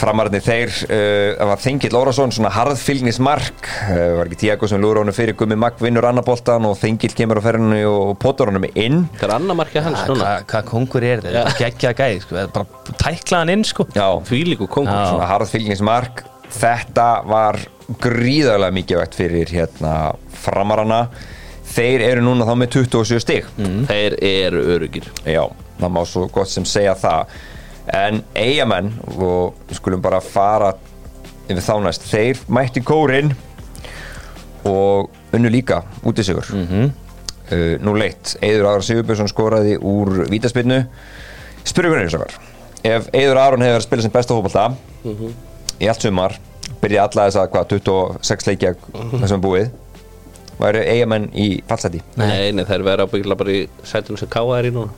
Framararnir þeir, uh, það var Þengill Órásson, svona harðfylgnismark uh, var ekki Tiago sem lúður honum fyrir Gummi Magg vinnur annaboltan og Þengill kemur á ferðinu og potur honum inn. Það er annar markið hans núna. Hvað hva kongur er þetta? Er geggja gæði sko, bara tækla hann inn sko. Já, Fýlíku kongur. Já. svona harðfylgnismark Þetta var gríðarlega mikilvægt fyrir hérna framarana. Þeir eru núna þá með 27 stig. Þeir eru örugir Já, það má svo gott sem segja það En eigamenn og við skulum bara fara yfir þá næst, þeir mætti kórin og unnu líka út í sigur mm -hmm. uh, Nú leitt, Eiður Aron Sigurbjörnsson skoraði úr vítaspinnu Spyrjum hvernig þessar Ef Eiður Aron hefur verið að spila sem besta fótbolta í allt sumar byrja alla þess að hvað, 26 leikja þessum er búið væri eigamenn í fallseti Nei, nei, þeir vera ábyggilega bara í sætunum sem Káa er í núna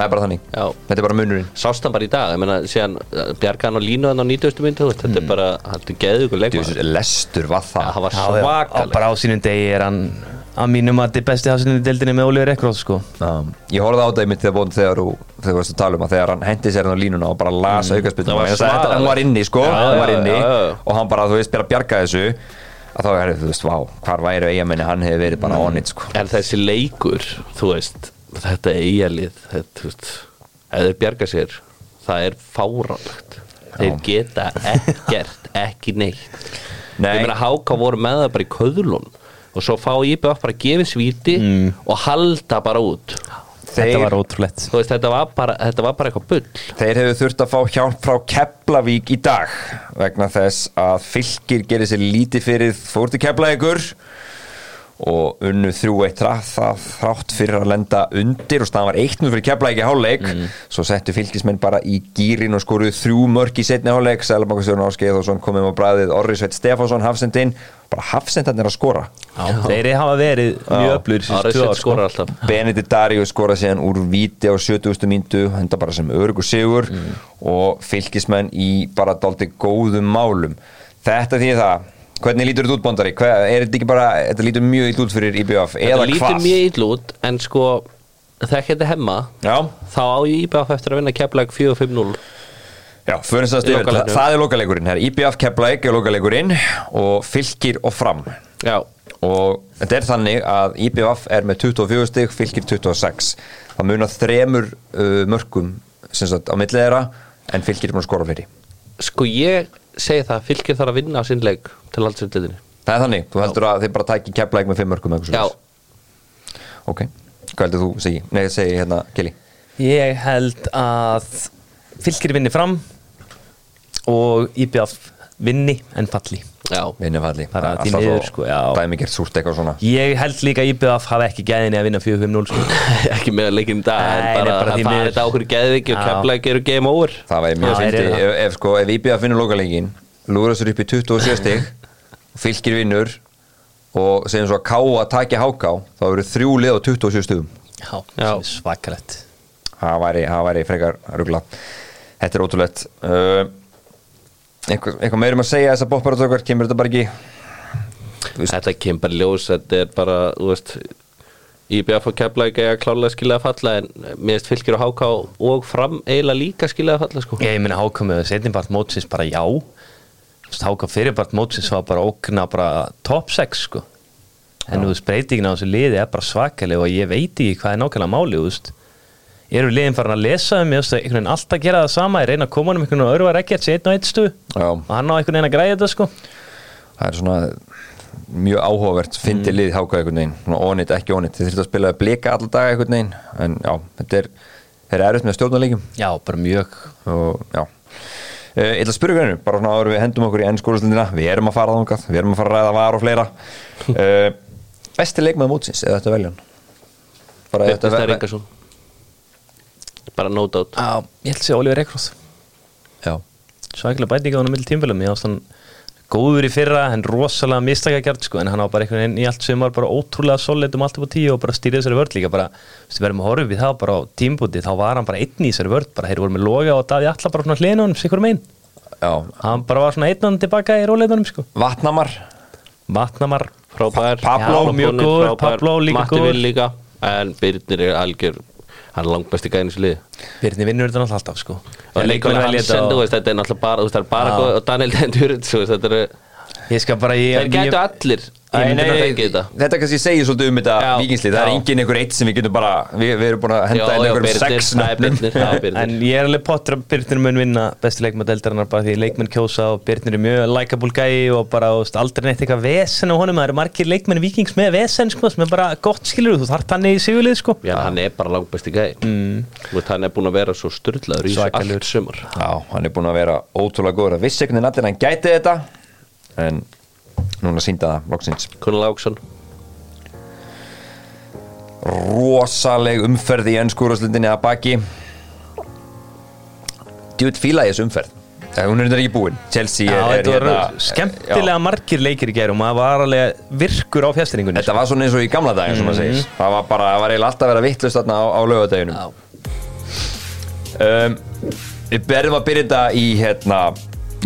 Það er bara þannig, Já. þetta er bara munurinn. Sást hann bara í dag, ég meina, síðan uh, Bjarkan og Línu hann á 90. myndu, þú veist, þetta er bara, þetta er geðugur leikmann Djú, lestur var það. Það var Já, já, á- svakaleg bara á sínum degi er hann að mínum að þetta er besti hafsendin í deildinni með Oliver Ekroth sko. Já, ég horfði á það einmitt þegar bóðum þegar þú þegar þú varst að tala um að þegar hann hendi sér hann á línuna og bara las mm. Það var svaðalegt. hann var inni sko, Já, hann var já, inni já, já. og hann bara, þú veist, að bjarga þessu að þá er þú veist, vá, hvar væri eigamenni hann hefði verið bara on it sko. En þessi leikur, þú veist Þetta eigalið þetta, Ef þeir bjarga sér Það er fáránlegt. Þeir geta ekkert, ekki neitt. Nei. Ég meina Háka voru með það bara í köðlun Og svo fá IBF bara að gefa svíti Og halda bara út. Þetta var ótrúlegt. Veist, þetta var bara, þetta var bara eitthvað bull. Þeir hefur þurft að fá hjálp frá Keflavík í dag vegna þess að fylgir gerir sér lítið fyrir. Fór til Keflavíkur og unnu þrjú eitt þrátt fyrir að lenda undir og staðan var eitt nú fyrir Keflavík í hálfleik. Svo settu fylgismenn bara í gýrin og skoruðu þrjú mörk í setni hálfleik. Sælabankastjórn Áskeið og svona komum á bræðið Orri Sveit Stefánsson Hafsendin bara Hafsendarnir að skora. Þeir hafa verið mjög öflur alltaf. Benedikt Darius skora síðan úr víti á 70. myndu henda bara sem örugur sigur. Og fylgismenn í bara daldi góðum málum. Þetta því það hvernig lítur þetta út bóndari? Er þetta ekki bara, þetta lítur mjög illa út fyrir IBF Þetta eða lítur hvað? mjög ill út En sko, þegar þetta hemma Já, Þá á IBF eftir að vinna keflag 4-5-0 já, yfir, það, er lokaleikurinn her. IBF Keflæk er lokaleikurinn og fylgir og fram. Já, og þetta er þannig að IBF er með 24 stig, fylgir 26 það munar þremur uh, mörkum sem sagt á millið þeirra en fylgir er búin að skora fleiri. Sko ég segi það Fylgir þarf að vinna á sinn leik til haldsveitliðinu Það er þannig, þú heldur að þið bara tæki keflæk með fimm mörgum eitthvað Já, svoleiðis. Ok, hvað heldur þú segi? Nei, segi hérna, Kili Ég held að fylgir vinni fram og IBF vinni en falli já Vinni falli Bara Það er alltaf svo sko, já. Dæmigert súrt eitthvað svona Ég held líka að IBF hafi ekki gæðinni að vinna 4-5-0 sko. ekki með leikin í dag Nei, en bara, bara að fara þetta á okkur geðviki og Já. keflag eru game over. Það væri mjög eru ef, ef, sko, ef IBF finnur lokaleikin Lúra sér upp í 27 stig og fylgir vinnur og segjum svo að Ká að takja háká þá eru þrjú lið á 27 stigum. Já, svakalegt Það væri, það væri frekar rugla. Þetta er ótrúlegt. Uh, eitthvað, eitthvað meirum að segja þess að bopparatökar kemur þetta bara ekki? Þetta kemur bara ljós, þetta er bara, þú veist IBF og keflag eiga klálega skilja að falla en miðast fylgir og háká og fram eiginlega líka skilja að falla sko. Ég meina háka með setnimbart mótsins bara já. Háka fyrirbart mótsins var bara ógna bara top 6 sko. En þú veist, breytingin á þessu liði er bara svakaleg og ég veit ekki hvað er nákvæmlega máli þú veist. Eru liðin farin að lesa um, ég veist, einhvern veginn alltaf gera það sama, ég reyna að koma um einhvern veginn og örfa rekkert sér einn og einn stu. Já. og hann á einhvern veginn að græja þetta sko. Það er svona mjög áhugavert fyndi lið háká einhvern veginn. Svona ónýtt, ekki ónýtt, þið þurftu að spila blika alla daga einhvern veginn, en já, þetta er þeir eru erfitt með stjórnarleikum Já, bara mjög. Og já. Uh, ég ætla að spyrja hvernig, bara svona áður við hendum okkur í ennskólustlindina, við erum að fara þangað við erum að fara að ræða var og fleira. Uh, Besti leikmaður mótsins, eða þetta veljan? Bara ef Birnir ve- Stær Ingarsson. Bara no doubt. Já, ég held að segja Oliver Ekroth. Já, svakalega bæting á hann góður í fyrra en rosalega mistakagjart sko en hann á bara einhvern veginn í allt sumar bara ótrúlega solid um allt upp á tíu og bara stýrið þessari vörd líka bara, þú veist, verðum að horfa við það bara á tímbúti þá var hann bara einn í þessari vörd bara þeir voru með loga og daði alla bara svona hlinu honum sikur megin, já, hann bara var svona einn hann tilbaka í róleitunum sko. Vatnamar. Vatnamar, Pablo, Já, mjög góður. Pablo líka Matti góður. Vil líka en Birnir er algjör hann er langt besti gæðin í þessu liði. Birni vinnur þetta alltaf sko. Og Leikon Hansen, þú veist, þetta er náttúrulega bara, það er bara og Daniel Dendur, þetta er ég skal bara ég, þeir gætu allir Nei, nei, fengi þetta. Þetta kannski segir svolítið um þetta vikingslið, það er já. engin einhver eitt sem við getum bara, við, við erum búin að henda inn einhverjum sex það er nöfnum En ég er alveg pottur að Birnir mun vinna besti leikmann deildarinnar bara því leikmenn kjósa og Birnir er mjög likeable gæi og bara veist, aldrei neitt eitthvað vesen á honum. Það eru margir leikmenn vikings með vesen sko, sem er bara gott skilur þú þarf hann í sigurlið sko. Já, hann er bara langt besti gæði mm. hann er búin að vera svo styrlaður í allt sumar. Já, hann er búin að vera ótrúlega góður. Að vissi núna sínda það loksins. Kunal Áksson rosaleg umferð í ennskúrúslindinni að baki. Djúið fíla í þessu umferð. Eh, hún er þetta ekki búin. Chelsea Já, er, er hérna- skemmtilega Já, margir leikir í gærum og maður var alveg virkur á fjastringunni Þetta var svona eins og í gamla sem maður segir. Það var bara, það var eiginlega alltaf að vera vittlust á, á lögadeginum um, Við berðum að byrja þetta í hérna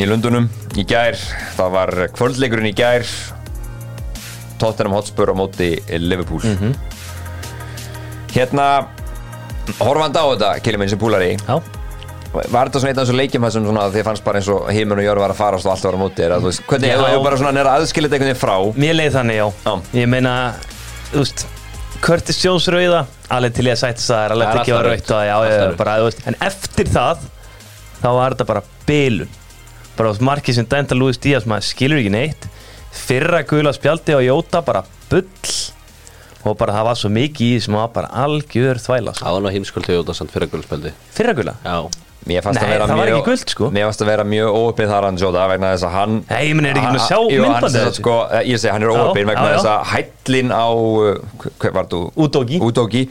í Lundunum í gær Það var kvöldleikurinn í gær Tottenham Hotspur á móti Liverpool Mhm. Hérna Horfandi á þetta, Kili minn sem púlari Já, Var þetta svona einn af þessum leikjum sem svona þið fannst bara eins og himinn og jörg var að farast og allt var á móti þú veist, hvernig hefur hefur bara svona nýra aðskilit einhvern veginn frá mér leið þannig, já. Já. Ég meina, þú veist, Curtis Jones rauða, alveg til ég að sætta það, er alveg Það ekki að og já, rautt. bara, þú veist, en eftir það, þá var þetta bara bilun. Bara, veist, markið sem dænta Luis Díaz, maður skilur ekki neitt. Fyrra gula spjaldi á Jóta, bara bull. Og bara það var svo mikið í því sem var bara algjör þvæla. sko. Það var nú heimskulti Jóta samt fyrir guldspeldi Fyrra gula? Já, Mér fannst Nei, að vera það var ekki gult, sko. Mér fannst að vera mjög óöpinn þar hann Jóta vegna þess að hann Nei, ég meina, er ekki búin að sjá hann myndbandið sko, eh, Ég segi, hann er óöpinn vegna þess að hællin á uh, Hver var þú? Udogi.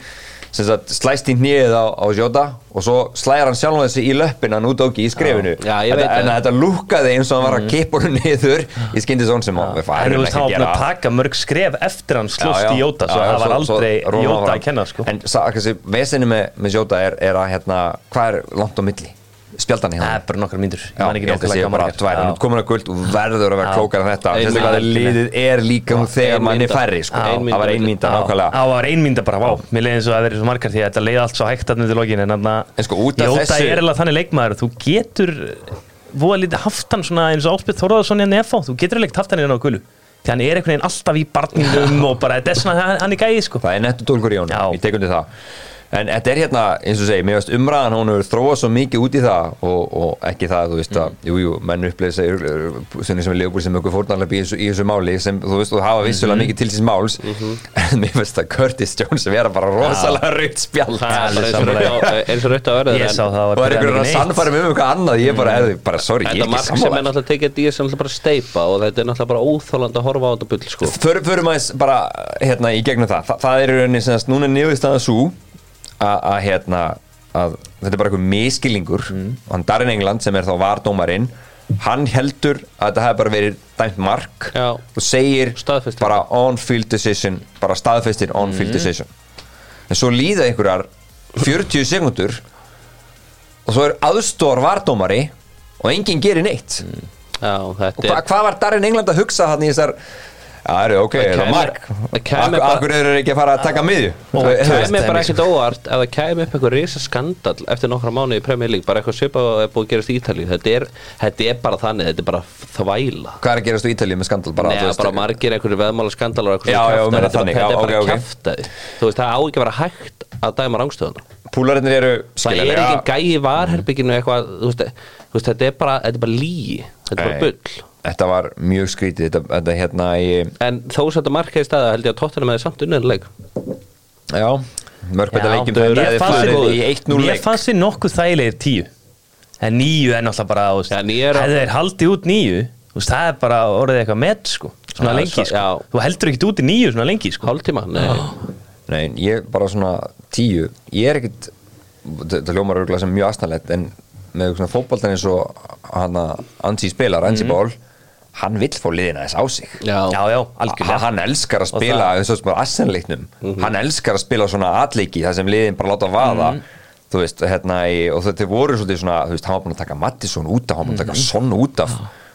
Sagt slæst í hnýðið á, á Jóta og svo slæðir hann sjálf þessi í löppin hann Udogi í skrefinu. Já, veit Þetta- En þetta lúkkaði eins og hann var að kippa hún niður í skyndi svona sem hann hann var að taka mörg skref eftir hann slóst í Jóta, svo það var aldrei Jóta að kenna, sko. En kannski, vesinni með, með Jóta er, er að hérna, hvað er langt á milli? Spjaldan í Það er bara nokkar ég Já, ég held að sé nákvæmlega bara tvær, er komin að guld og verður að vera klókar en þetta. Ein Sérstaklega að mínúta. liðið er líka nú þegar manni færri sko. Það var ein mínúta nákvæmlega. Það var ein mínúta bara, vá, mér leiði eins og að það verið svo margar því að þetta leiði allt svo hægt að til lokin en þannig sko, er þannig í hann á gulu. Því hann er einhvern veginn alltaf í barninum og bara, þetta er svona, hann- er gæði sko. Það er nettu tólkur í honum, ég tekundi það en þetta er hérna, eins og segi, mér veist umræðan hún hefur þróað svo mikið út í það og, og ekki það, þú veist að, jú, jú, menn upplega segir, sem er Leopold sem einhver fórnarlega í, þessu- í þessu máli sem, þú veist, og hafa vissulega mikið til síns máls en mér veist að Curtis Jones vera bara rosalega spjall er alveg bara eins og og raut að verða sá það og er einhverjum að sannfæra mig um eitthvað annað? Ég bara, er, bara sorry, ég er Þetta ekki er sammála. tekið díð sem náttúrulega bara steipa og þetta er þetta sko. Hérna Þa, það er í rauninni sem að núna er niðurstaða svo að hérna að þetta er bara eitthvað miskilningur og hann Darren England sem er þá vardómarinn hann heldur að þetta hefði bara verið dæmt mark Já. og segir Staðfestir. bara on-field decision bara staðfestir on-field decision. En svo líða einhverjar 40 sekundur og svo er aðstór vardómari og enginn gerir neitt. Já, Og hva, hvað var Darren England að hugsa hann í þessar Já, eru, ok, Það það er mark? það Akkur eru ekki að fara að taka miðju? Það Þú veist, kæmi bara ekkert óvart ef það kæmi upp eitthvað risa skandal eftir nokkra mánu í Premier League bara eitthvað svipað og er búið að gerast í Ítalíu. Þetta er, þetta er bara þannig, þetta er bara þvæla. Hvað er að gerast á Ítalíu með skandal bara, Nei, bara margir einhverju veðmála skandalar og eitthvað kjaftaði. meina Þetta er bara- kjaftaði. Þú veist, það á ekki að vera hægt að dæma rangstöðuna. Púlarinnir eru Það er skiljanlega- þetta var mjög skrítið Þetta, þetta hérna í En þó svo þetta markaði staða held ég að tóttina með samt unnið leik. Já, mörgbeita Já, leikjum mér Þetta fannst er þið- farið í 1-0 Mér leik. fannst þið nokkuð þægilegir tíu. En níu er náttúrulega bara níu er- Hefði þeir haldið út veist, Það er bara orðið eitthvað met sko Svona Já, lengi sko. já. Þú heldur ekki út í níu svona lengi sko. Hálftíma, nei. Nei, ég bara svona tíu. Ég er ekkit Þetta hljómar örgulega sem mjög astanlegt En með svona fótboltan eins og hann að Ansi spilar, Ansi Ból Hann vill fá liðina þess á sig. Já, Já, algjörlega. Ha- hann elskar að spila það- eins og sem Assenleiknum hann elskar að spila svona atleiki þar sem liðin bara láta vaða. Þú veist, hérna í, og þetta voru svolítið svona þú veist, hann var búin að taka Mattisson út af hann var búin að taka Son út af.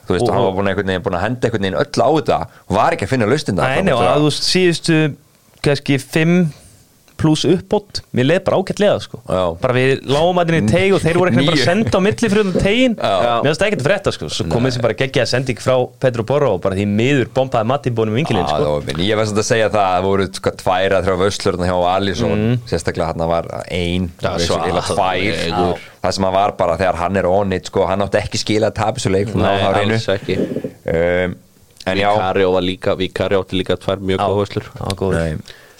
Þú veist, Og- og hann var búin að, einhvern veginn, búin að henda einhvern veginn öll á þetta og var ekki að finna laustinda Nei, nei, og að þú síðustu kannski fimm pluss uppbót. Mér leið bara ágætlega sko. Já. bara við lágum að í teig og þeir voru ekki bara að senda á milli fyrir um tegin Já. mér finnst það ekkert að frétta sko. Svo komið sem bara geggjaði sending frá Petro Porro og bara því miður bombaði Matti bónum vinkilinn sko. sko. ég var svona að segja það að það voru sko, tvær að þrjá vöslurna hjá Alisson. Sérstaklega hann var ein Já, veist, svo eiginlega tvær. alveg. það sem hann var bara þegar hann er on it sko, hann átti ekki skila að tapa þessu leik um, en já. Víkarjó var líka, Víkarjó átti líka tvær mjög Já, góður. Nei.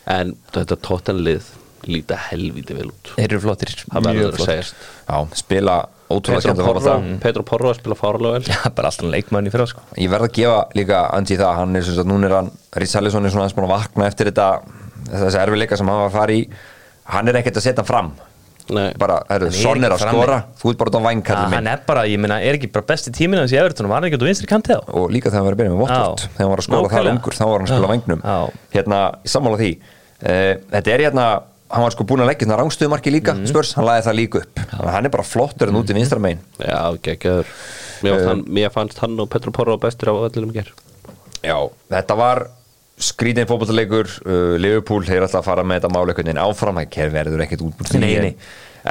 En þetta tóttanlið líta helvíti vel út. Þeir eru flottir. Það mjög að flottir. segjast. Já, spila ótrúlega skemmt að á Porro, það að spila fárlega vel. Já, bara alltaf leikmann í fyrra sko. Ég verð að gefa líka Andy það hann er sem sagt, núna er hann, Richarlison er svona aðeins búin að vakna eftir þetta þessi erfileika sem hann var að fara í. Hann er ekkert að setja fram. Nei, bara, herru, Hann er Son er að skora. Þú ert bara út á Já, vængkallum hann er bara, ég meina, er ekki bara besti tíminn hans í Everton var hann ekki út á vinstri kantið á og líka þegar hann var að byrja með Watford. Þegar hann var að skora Nákvæmlega. ungur þá var hann að spila Já. hérna, í sammála því þetta er hérna hann var sko búin að leggja svona rángstöðumarki líka Mhm. spörs, hann lagði það líka upp. Þannig að hann er bara flottur en út í vinstra megin. Já, geggjaður. Mér, Eh. hann- mér fannst hann og Petro Porro bestur á öllum ger Já, þetta var skrítin fótballleikur uh, Liverpool þeir alltaf að fara með þetta veginn áfram. Það verður ekkert út úr því Nei, nei.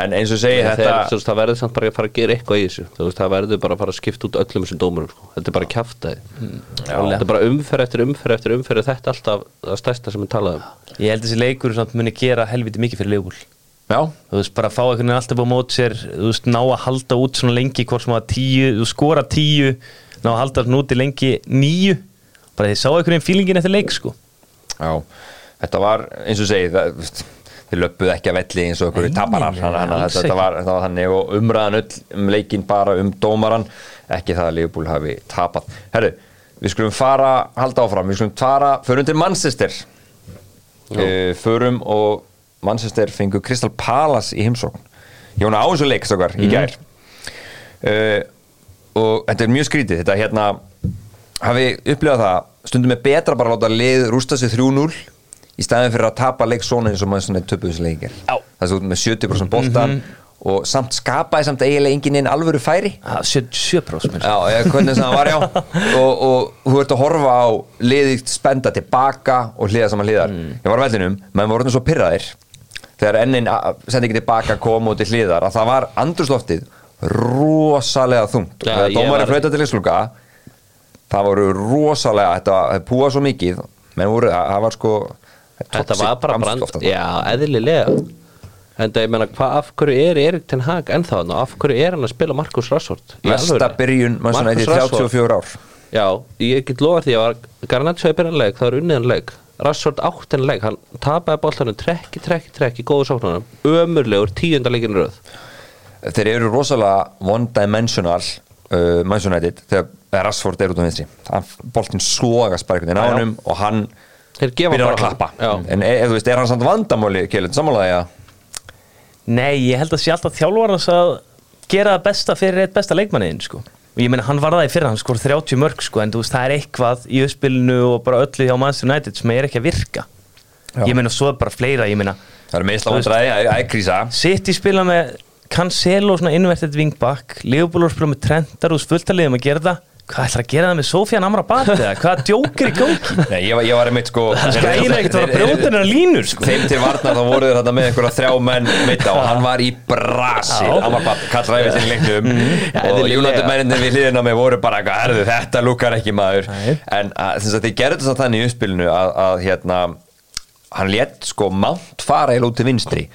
En eins og Þegar, þetta veist, það verður samt bara að fara að gera eitthvað í þessu. Það verður bara að fara að skipta út öllum þessum dómurum sko. þetta er bara kjaftaði þetta er bara umferð eftir umferð eftir umferð þetta er alltaf það stærsta sem við talaðum Ég held að þessi leikur samt muni gera helviti mikið fyrir Leopold. Já, Þú veist, bara fá einhvern veginn alltaf á mót sér Þú veist, ná að halda út svona lengi Hvort sem að tíu, þú skora tíu Ná að halda svona úti lengi níu. Bara þið sá einhvern veginn fílingin eftir leik sko. Já, þetta var eins og segi það, veist, þeir löppuðu ekki að velli eins og okkur Nei, taparar þetta var, þannig. Og umræðan öll um leikin bara um dómaran ekki það að Liverpool hafi tapað. Herru, við skulum fara halda áfram, við skulum fara, förum til Manchester. Uh, förum og Manchester fengu Crystal Palace í heimsókn. Ég hún á þessu leik stakar í gær. Uh, og þetta er mjög skrítið. Þetta hérna hafi upplifað það stundum er betra bara að láta lið rústa sig 3-0 í staðin fyrir að tapa leik svona eins og maður svona töpuð þessu leikir Já. það er svo með 70% boltan og samt skapaði samt eiginlega enginn inn alvöru færi. Ah, 77% Já, það var og, og þú ert að horfa á liðið spenda tilbaka og hliða saman hliðar. Ég var á vellinum, menn voru orðin svo pyrraðir þegar ennin sendi ekki tilbaka kom út til hliðar að það var andrusloftið rosalega þungt. Og þegar ég dómari var- flauta til leikslúka það voru rosalega þetta það púa svo mikið menn voru, það var sko þetta var bara brand já, eðlilega. En það ég meina, hvað af hverju er Erik Ten Hag ennþá hann og af hverju er hann að spila Markus Rashford Í Mesta byrjun, mann Marcus eitthvað Rashford. 34 ár. Já, ég get lofa því að Garnaccio er byrjanleik, það er unniðanleik Rashford áttinleik, hann tapaði boltanum trekki, trekki, trekki, góðu sóknunum. Ömurlegur, tíundaleikin röð. Þeir eru rosalega one-dimensional uh, United þegar Rashford er út á vinstri. Hann- boltinn slogast bara einhvern veginn á honum og hann Þeir gefa byrjar að bara- klappa Já. en e, þú veist, er hann samt vandamáli Kjellit, samanlega. Nei, ég held að sé alltaf þjálfarnas að gera það besta fyrir eitt besta leikmanniðin sko. og ég meina hann var það í fyrra, hann skor 30 mörg sko, en þú veist það er eitthvað í uppspilinu og bara öllu hjá Manchester United sem er ekki að virka Já. ég meina svo er bara fleira, ég meina það er meðsla vandræði, það er krísa City spila með Cancelo svona inverted wingback Leopold spila með Trentar og fulltaliðum að gera það hvað ætlar að gera það með Sofian Amrabat eða hvað djókir í gangi Nei, ég, var- ég var einmitt sko skæðir ekkert að vera brjóðunar línur sko. þeim til varnar þá voru þeir þetta með einhverja þrjá menn meita og hann var í brasi. Amrabat, kall ræfið til leiknum Ja, og eðlilega. United menninni við hliðina með voru bara herðu, þetta lukkar ekki maður Nei. en þess að þið gerðu þess að þannig í uppspilinu að, að hérna hann létt sko mátt fara út til vinstri.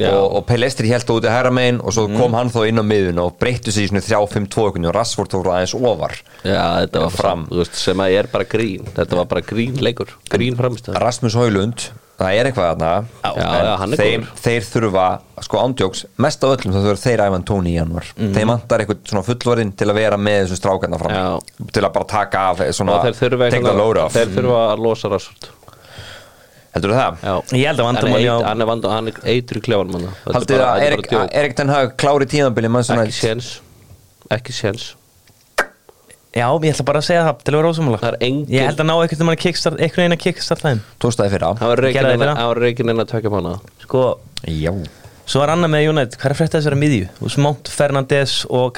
Og, og Pelestri held út í hæra megin og svo kom hann þó inn á miðun og breyttu sig í svona 3-5-2 og Rashford fór aðeins ofar. Já, þetta var Fram. veist, sem að er bara grín. Þetta var bara grín leikur, grín framstöð Rasmus Haulund, það er eitthvað Já, en þeir, þeir þurfa, sko ándjóks mest af öllum þá þurfa þeir æfan tóni í januar Mhm. þeir vantar eitthvað svona fullorinn til að vera með þessum strákarna fram. Já. til að bara taka af svona, og þeir þurfa, take the load off þeir þurfa að losa Rashford heldur það? Já. Ég held að Hann vandamáli á- hann er vanda- hann er hann Þetta er haldið bara- að er Erik, Ten Hag klári tíðanbili ekki séns. Ekki séns. Já, ég ætla bara að segja það til að vera ósumulega Það er engin- Ég held að ná einhvern veginn að kickstart einhvern veginn að kickstart tóstaði fyrra? Hann var Gerði það reikin í fyrra? hann var reikin inn að tökja mánu Sko, já, svo var annað með United. Hvað er að frétta þessara miðju? Þú veist, Mount Fernandes og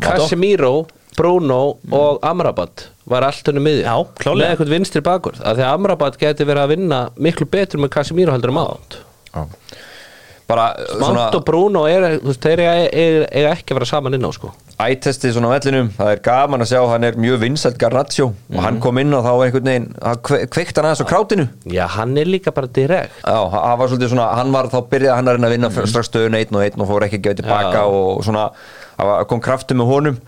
Casemiro Bruno og Amrabat var allt henni klárlega. með eitthvað vinstri bakur af því að Amrabat geti verið að vinna miklu betur með Casemiro heldur en Mount já. bara Mount og Bruno er, þú veist, þeir eiga ekki að vera saman inn á sko ættesti svona á vellinum, það er gaman að sjá hann er mjög vinsælt Garnaccio og Mhm. hann kom inn og þá var einhvern veginn hann kve- kveikti hann aðeins á krátinu Já, hann er líka bara direkt Já, hann var svolítið svona, hann var þá byrjaði hann að reyna að vinna mm. strax stöðun einn og einn og fór ekki að gefa tilbaka Já. og svona, kom kraftu með honum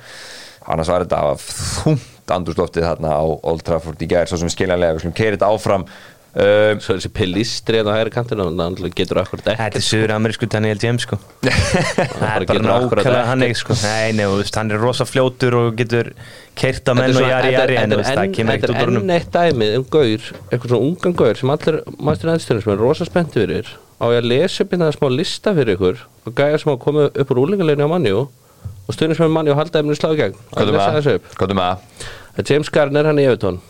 annars var þetta þúmt andurslóftið þarna á Old Trafford í gær, svo sem skiljanlega, við slum keira þetta áfram. Uh, Svo þessi pilistri en á hægri kantinu hann getur akkurat Þetta ekki er sögur amerísku Daniel James sko. Það er bara nákvæmlega ekkert. hann ekki sko. Nei, nei, þú veist, hann er rosa fljótur og getur keirt að menn og jari jari en þú veist, það kemur ekkert út úr enn eitt dæmið um gaur eitthvað svona ungan gaur sem allir maður aðstöðunum sem er rosa spennti fyrir. Á ég að lesa upp hérna smá lista fyrir ykkur og gæja sem hafa komið upp úr úlingarleginu á mannjú og stundin sem er mannjú halda efnir slá í gegn. Að? Það er James Garner hann í Evertón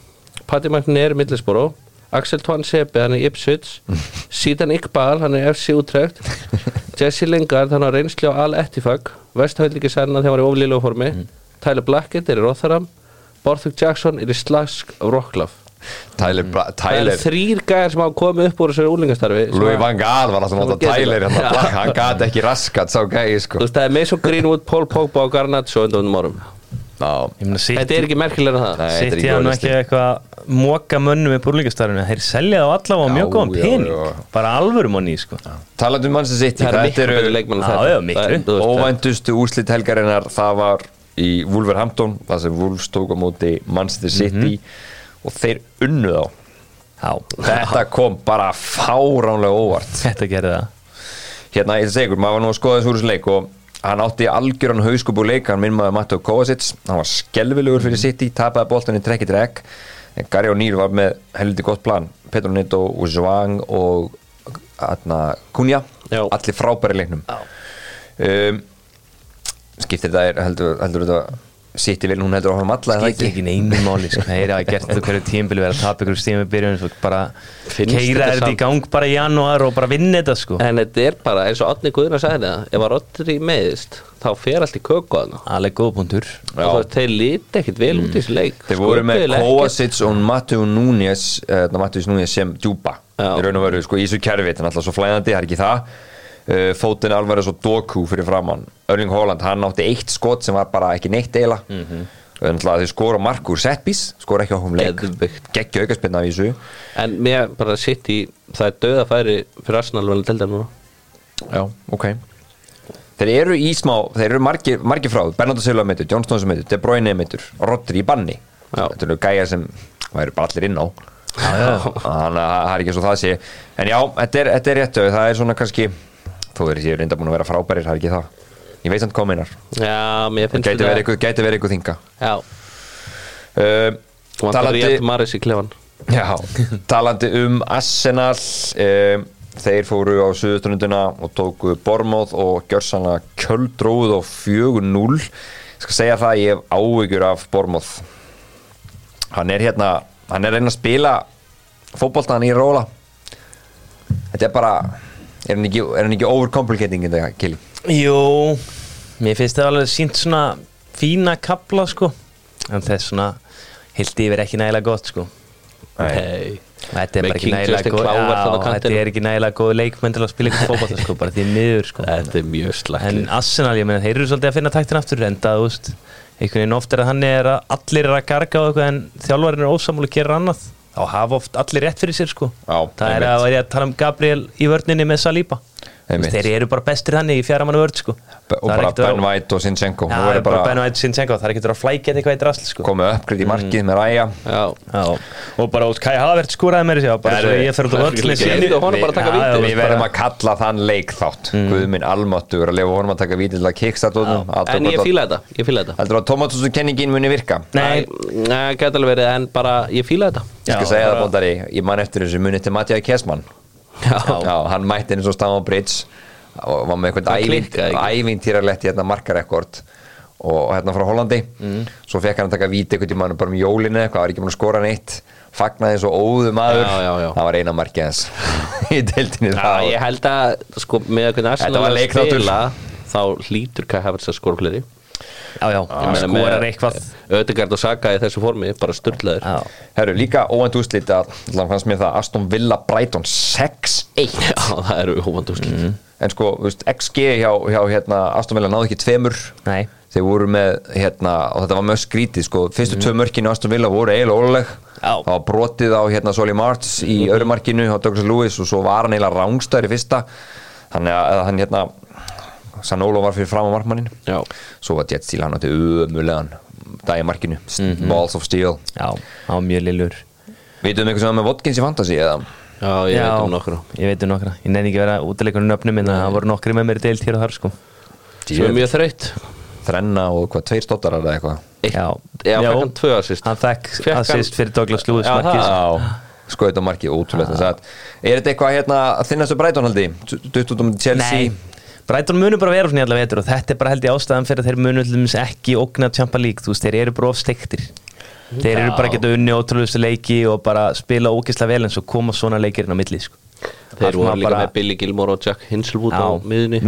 Patti McNair í Middlesborough Axel Twan Sebe hann í Ipswich. Sítan Iqbal hann er FC Utrecht. Jesse Lingard hann á reynslu á Al Ettifag Vesthauðlíki særna þegar hann var í oflílu formi. Tyler Blackett er í Rotherham. Borthwick Jackson er í slask Rocklaf Tyler, Það eru Tyler þrýr gæðar sem hafa komið upp úr þessu úlingastarfi sem Louis að- Van Gaal var alltaf Getur Tyler það. hérna, Já. Black, hann gat ekki raskat sá gæi sko Þú veist, það er Mason Greenwood, Paul Pogba og Garnacho undan um árum Já, Ég meina, Þetta er ekki merkilega en það Nei, þetta er Sitt ekki ég ólisti. ekki eitthvað móka mönnum í búrlíkastarfinu Þeir selja þá allavega á mjög góðan pening já. Bara alvöru monni sko. talandi um Það er. Það er- þú veist, óvæntustu úrslit helgarinnar Það var í Wolverhampton Það sem Wolves tók á móti Manchester City Og þeir unnu þá. Já, Þetta kom bara fáránlega óvart. Þetta gerði það. Hérna, ég ykkur, maður var nú að skoða þessu úr þessu leik og hann átti algjöran hauskup úr leik hann minn maður Matteo Kovacic. Hann var skelvilegur fyrir City, tapaði boltan í trekki trekk. En Gary O'Neill var með heldur gott plan, Petro Neto og Zhuang og Kunja, Já. allir frábæri í leiknum. Um, skiptir þetta er heldur, heldur þetta City vil hún heldur á hann alla er það Skiptir ekki? neinu máli sko. Það er að gert þetta hverju tímbili verið að tapa ykkur stími byrjun svo bara keira þetta í gang bara í janúar og bara vinna þetta sko. En þetta er bara, eins og Átni Guðna sagði það Ef að Rodri meðist, þá fer allt í köku að Alveg góð punktur. Þú þeir líti ekkit vel út í þessu leik. Þeir voru með. Kovacic og Matteo Núñez uh, Matteo Núñez sem djúpa í raun og veru sko, í þessu kerfi. Þetta er alltaf svo flæðandi, það er ekki það Fótinn Alvarez og Doku fyrir framann Erling Haaland, hann átti eitt skot sem var bara ekki neitt eila mm. -hmm. Þau skora mark úr setbís skora ekki á húm leik. Geggja aukaspinna af þessu. En mér bara sitt í Það er döða færi fyrir Arsenal vel til það núna. Já, ok. Þeir eru í smá, þeir eru margir, margir frá. Bernardo Silva meitur, John Stones meitur, De Bruyne meitur Rodri í banni. Já. Þetta eru gæjar sem væri bara allir inn á. Þannig að það er ekki svo það sé. En já, þetta er, þetta er réttu Það er svona kannski Þú verður séu reynda búin að vera frábærir, það er ekki það. Ég veit samt hvað meinar. Það gæti verið ykkur, þinga. Já, uh, klefan Já, talandi um Arsenal um, þeir fóru á suðustrunduna og tóku Bormóð og gjörsanlega kjöldróð og 4-0 ég skal segja það, ég hef áhyggjur af Bormóð hann er hérna hann er að reyna að spila fótboltan í róla þetta er bara er hann ekki, er hann ekki overcomplicating þetta, Kili? Jú, mér finnst það alveg sínt svona fína kapla sko. En þess svona heilt yfir ekki nægilega gott sko. Nei. Þetta er Með bara ekki nægilega góð Já, þetta er ekki nægilega góð leikmenn til að spila ykkur fótbolta sko, bara því miður sko. Þetta er mjög En slagt Arsenal, ég meina, þeir eru svolítið að finna taktin aftur enda, þú veist, einhvern veginn oft er að hann er að allir er að garga á eitthvað en þjálfarinn er ósamúli að gera annað þá hafa oft allir rétt fyrir sér sko. Já, það er að að tala um Gabriel í vörninni með Saliba þeir eru bara bestir hann í fjara mann vörn sko og Það bara að Ben White og Sinchenko það verður er bara Ben White Sinchenko, það er ekki að vera að flækja eitthvað í drasl sko. Komið uppgrið í markið með Ræja Já. Já, og bara út Kai Havert skúraði mér bara ég fer út á Við bara að taka Já, víti. já, Við verðum að kalla þann leik þátt Mm. Guð minn almáttugur að lefa honum að taka víti til að honum En ég fíla þetta, ég fíla þetta. Heldur að Tomatusson kenningin muni virka? Nei, Nei, gæti alveg verið en bara ég fíla þetta. Ég skal Já, segja það bara- bóndari, ég man eftir þessu muni til Mattias Kessmann Já, Já, hann mætti eins og Stamma Bridge og var með Það eitthvað ekki. ævintýralegt hérna markarekord og hérna frá Hollandi. Mm. svo fekk hann að taka víti eitthvað tíma bara um jólinu eitthvað, var ekki búin að skora neitt. Fagnaði eins og óðu maður. Já, já, já. það var eina markið hans í deildinni Já, það ég held að sko með hvernig Þetta Arsenal var að spila þá hlýtur Kai Havertz að skora fleiri já, já, hann skúrar eitthvað. Ödegard og Saka í þessu formi, bara styrlaður Já, Herru, líka óvænt úrslit að fannst mér það Aston Villa Brighton 6-1 Já, það eru hófand úrslit. En sko, þú veist, XG hjá, hjá hérna, Aston Villa náði ekki tveimur. Nei. Þeir voru með, hérna, og þetta var mjög skrítið sko, fyrstu tvö mörkinu Aston Villa voru eiginlega ólega, Já. það var brotið á hérna Soli Marts í öðru markinu á Douglas Lewis og svo var hann eiginlega rángstæður í fyrsta. Þannig að hann hérna Sanolo var fyrir fram á markmannin Já, svo var Jet Steele hann átti ömulegan dag í markinu, Balls of Steel. Já, var mjög lillur. Vitum við eitthvað sem var með Watkins í Fantasy eða? já, ég veit um nokkru Ég veit um nokkra. Ég nefn ekki að vera útileikunum nöfnum en það voru nokkri með mér í deilt hér og þar sko. Sem er mjög þreytt. Þrenna og hvað, tveir stóttarar eða eitthvað? Já, Já, hann tvö assist. Hann fekk assist fyrir Douglas Lewis Já, markið. það. Já, sko þetta markið ótrúlega Er þetta eitthvað hérna þinnastu Brighton haldi? Dutt út um Chelsea Nei, Brighton munu bara vera svona í alla vetur og þetta er bara held ég ástæðan fyrir að þeir munu til dæmis ekki ógna Champa League, þú veist, þeir eru bara of steiktir þeir eru bara að geta unni ótrúlustu leiki og bara spila ógislega vel en svo koma svona leikirinn á milli sko. Þeir voru líka bara- með Billy Gilmore og Jack Hinselwood á miðunni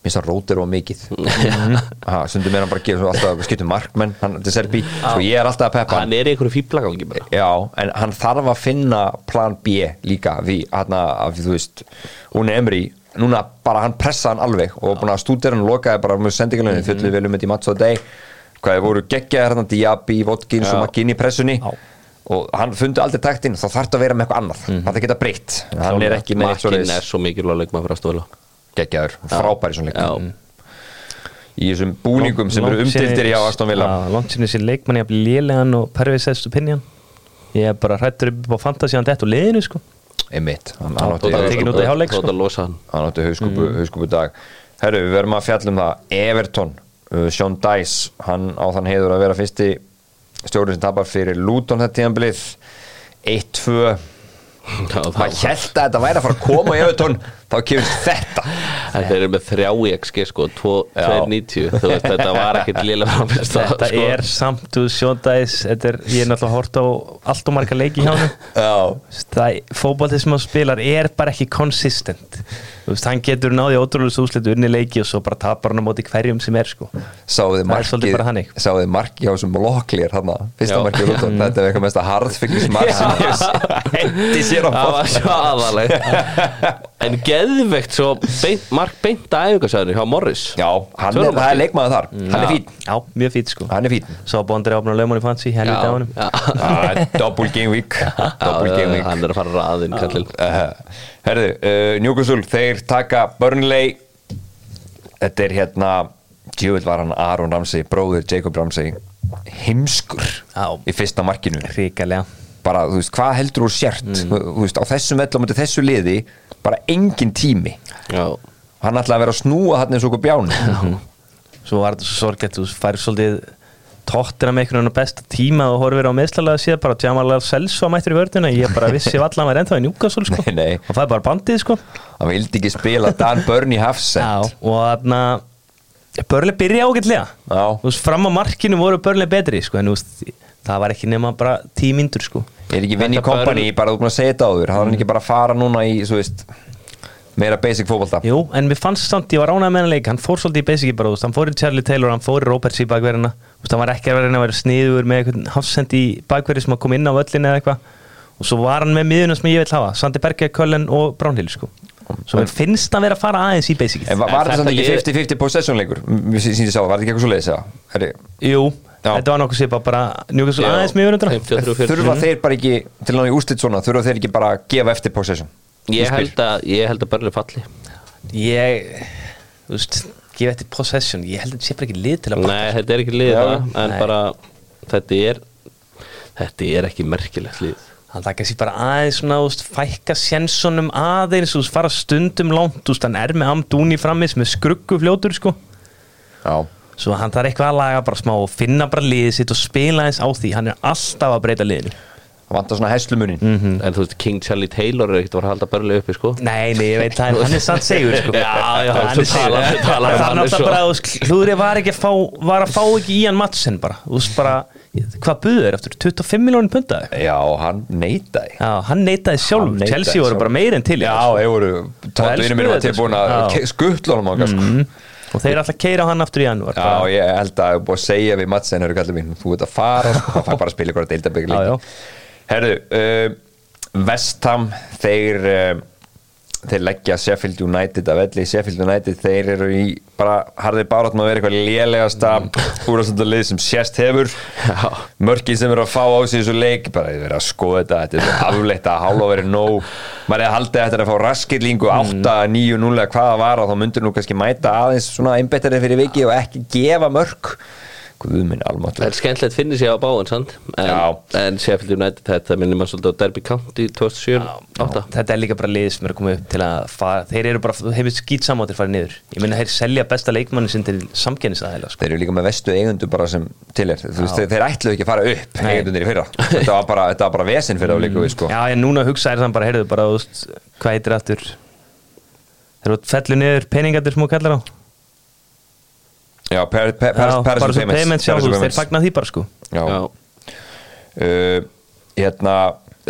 finnst það rótir og mikið. Ha, Stundum er hann bara að gera svo alltaf skiptum markmenn hann, er Serbi, svo ég er alltaf að peppa hann er í einhverju fýblagangi bara. Já, en hann þarf að finna plan B líka við, hann að, þú veist Úni Emri, núna bara hann pressa hann alveg og búin að stúdera hann lokaði bara með sendingalunni, Mhm. fjöldið vel um þetta í match á deg hvað þið voru geggjaðir hérna Diaby, Votkins og McKinney í pressunni. Já. og hann fundi aldrei taktinn þá þarf þetta að vera með eitthvað annað, Mhm. það geta breytt. Hann er með svo mikilvæg leikmaður fyrir aðstofila geggjaður, frábæri svona Já. leik í þessum búningum sem eru umdildir hjá Aston Villa. Longsinni sér leikmann ég að bli lélegan og pervið sest opinion. Ég er bara hrættur upp á fantasíðan þetta og liðinu sko einmitt, hann, átti sko. Hann. Hann átti hauskúpu, mm. dag Herru, við verðum að fjalla um það. Everton, uh, Sean Dice hann á þann heiður að vera fyrsti stjórn sem tapar fyrir Luton þetta tíðanblið 1-2 Já, það maður held að þetta væri að fara að koma í Everton þá kemur þetta. Þeir eru með þrjá í XG sko, 2.90 Þú veist, þetta var ekkit liðlega framist þetta sko. er samt, þú sjóndæðis þetta er, ég er náttúrulega hort á allt og marga leiki hjá hann Já, fótballtið sem hann spilar er bara ekki consistent. Þú veist, hann getur náði ótrúlega úslitu unni leiki og svo bara tapar hann á móti hverjum sem er sko. Sáðu þið Það er svolítið bara þannig. markið sáðu þið markið á þessum loklýr hann fyrsta Já. markið Luton, þetta er eitthvað mest að harðfylgis mark sem ég hef hendi sér á Það var svo aðaleg En geðveikt svo beint, Mark beint að æfingarsæðinu hjá Morris. Já, hann er, er leikmaður þar, hann er fín já, mjög fít sko. Hann er fín svo bóndri áfna lögmann í fancy, helviti á honum já. Double game week. Double game week. Hann er að fara raðinn kallinn. Uh, Herðu, uh, Newcastle þeir taka Burnley. Þetta er hérna Djöfull var hann Aron Ramsey, bróður Jacob Ramsey Heimskur Já. Í fyrsta markinu. Ríkalega Bara, þú veist, hvað heldur þú sért? Mm. Þú veist, á þessum vellum Á þessu liði, bara engin tími. Já, Hann ætlaði að vera að snúa hann eins og okkur bjáni. Svo var þetta svo sorgett, þú færi svolítið tóttina með einhvern veginn besta tíma og horfir á meðslalega síðan bara Jamal Selso mættur í vördina, ég bara vissi vallan var ennþá í Newcastle sko. Og það er bara bandið sko. Hann vildi ekki spila Dan Burn í Hafsend og þarna Börli byrja ágætlega. Fram á markinu voru Börli betri sko, en það var ekki nema bara tímyndur sko Er ekki vinn í kompani, bara þú búin að segja þetta áður. Það var hann ekki bara að fara núna í, svo veist Meira basic fótbolta. Jú, en mér fannst samt, ég var ánægð með hann leik. Hann fór svolítið í basici bara, þú veist, hann fór í Charlie Taylor hann fór í Roberts í bakverðina þú veist, hann var ekki að vera að vera sniður með eitthvað hafsend í bakverði sem að koma inn á völlin eða eitthvað. Og svo var hann með miðuna sem ég vil hafa Sandi Berge, Köllen og Brownhill sko. svo mér finnst hann vera að fara aðeins í basici En var, En var þetta þetta samt ekki lið- 50-50 possession leikur? Mér síndi sá, var þetta ekki eitthvað svo leiðis? Jú. Þetta var nokkuð sér bara njúkast aðeins mjög undan. 53 40. Þurfa þeir bara ekki, til að ná í úslit svona? Þurfa þeir ekki bara að gefa eftir possession? Ég Í held að, ég held að Burnley falli. Ég, þú veist gefa eftir possession, ég held að þetta sé bara ekki lið til að Nei, þetta er ekki lið það En Nei. bara, þetta er Þetta er ekki merkilegt lið. Hann taka sér bara aðeins svona, þú veist, fækka sjensunum aðeins, þú veist, fara stundum langt, þú veist, hann er með Amdúni frammis með skruggu fljótur, sko. Já svo hann þarf eitthvað að laga bara smá og finna bara liðið sitt og spila eins á því. Hann er alltaf að breyta liðinu. Það vantar svona hæslumunin Mhm. En þú veist, King Charlie Taylor er ekkert að að halda Burnley uppi, sko. Nei, nei, ég veit það, hann er samt segur, sko. Já, já, hann er segur um hann eins náttúrulega og- bara, þú veist, hlúðrið var ekki að fá var að fá ekki í hann matchen bara. Þú veist, bara, hvað buður er eftir 25 miljónum punta? Já, hann neitaði. Já, hann neitaði sjálf, Hann Chelsea voru bara meir en til Já, hann, sko. þeir voru Tótt elskuðu vinnum minn var tilbúin sko. að skuttla honum sko. Mhm. Og þeir alltaf keira hann aftur í janúar. Já, ég held að búið að segja við Madsen eru kallið mín, þú ert að fara það fær bara að spila ykkur að deilda Já, já. Herðu, uh, Vestham þeir uh, þeir leggja Sheffield United að velli. Sheffield United, þeir eru í bara harðið bárat með að vera eitthvað lélegasta úrastöndarlið sem sérst hefur. Mörkin sem eru að fá á sig þessu leik, bara þið verið að skoða þetta þetta er afleitt að hálfa verið nóg. Maður er haldið eftir að fá raskillingu 8, 9, 0 eða hvað það var og þá myndur nú kannski mæta aðeins svona einbettarið fyrir viki og ekki gefa mörk Guð minn almáttur Það er skemmtilegt finnir sig á báðan, sant? En, en Sheffield United, þetta minnir maður svolítið á Derby County 2007-8 Þetta er líka bara lið sem er koma upp til að fara þeir eru bara, þú hefur skýt samáttir farið niður. Ég meina þeir selja besta leikmanni sinn til samkennisaðæla sko. Þeir eru líka með vestu eigundu bara sem til er. Þú veist, þeir, þeir ætluðu ekki að fara upp eigundunir í fyrra. Þetta var bara, þetta var bara vesinn fyrir að líka við sko. Já, ég núna hugsa er þann bara, heyrðu bara, þú veist, hvað heitir aftur? Þeir eru fellu niður peningatir smá kallar á Já, per, per, per, Já, per, bara svo payments, þeir fagna því bara sko. Já, Já. Uh, Hérna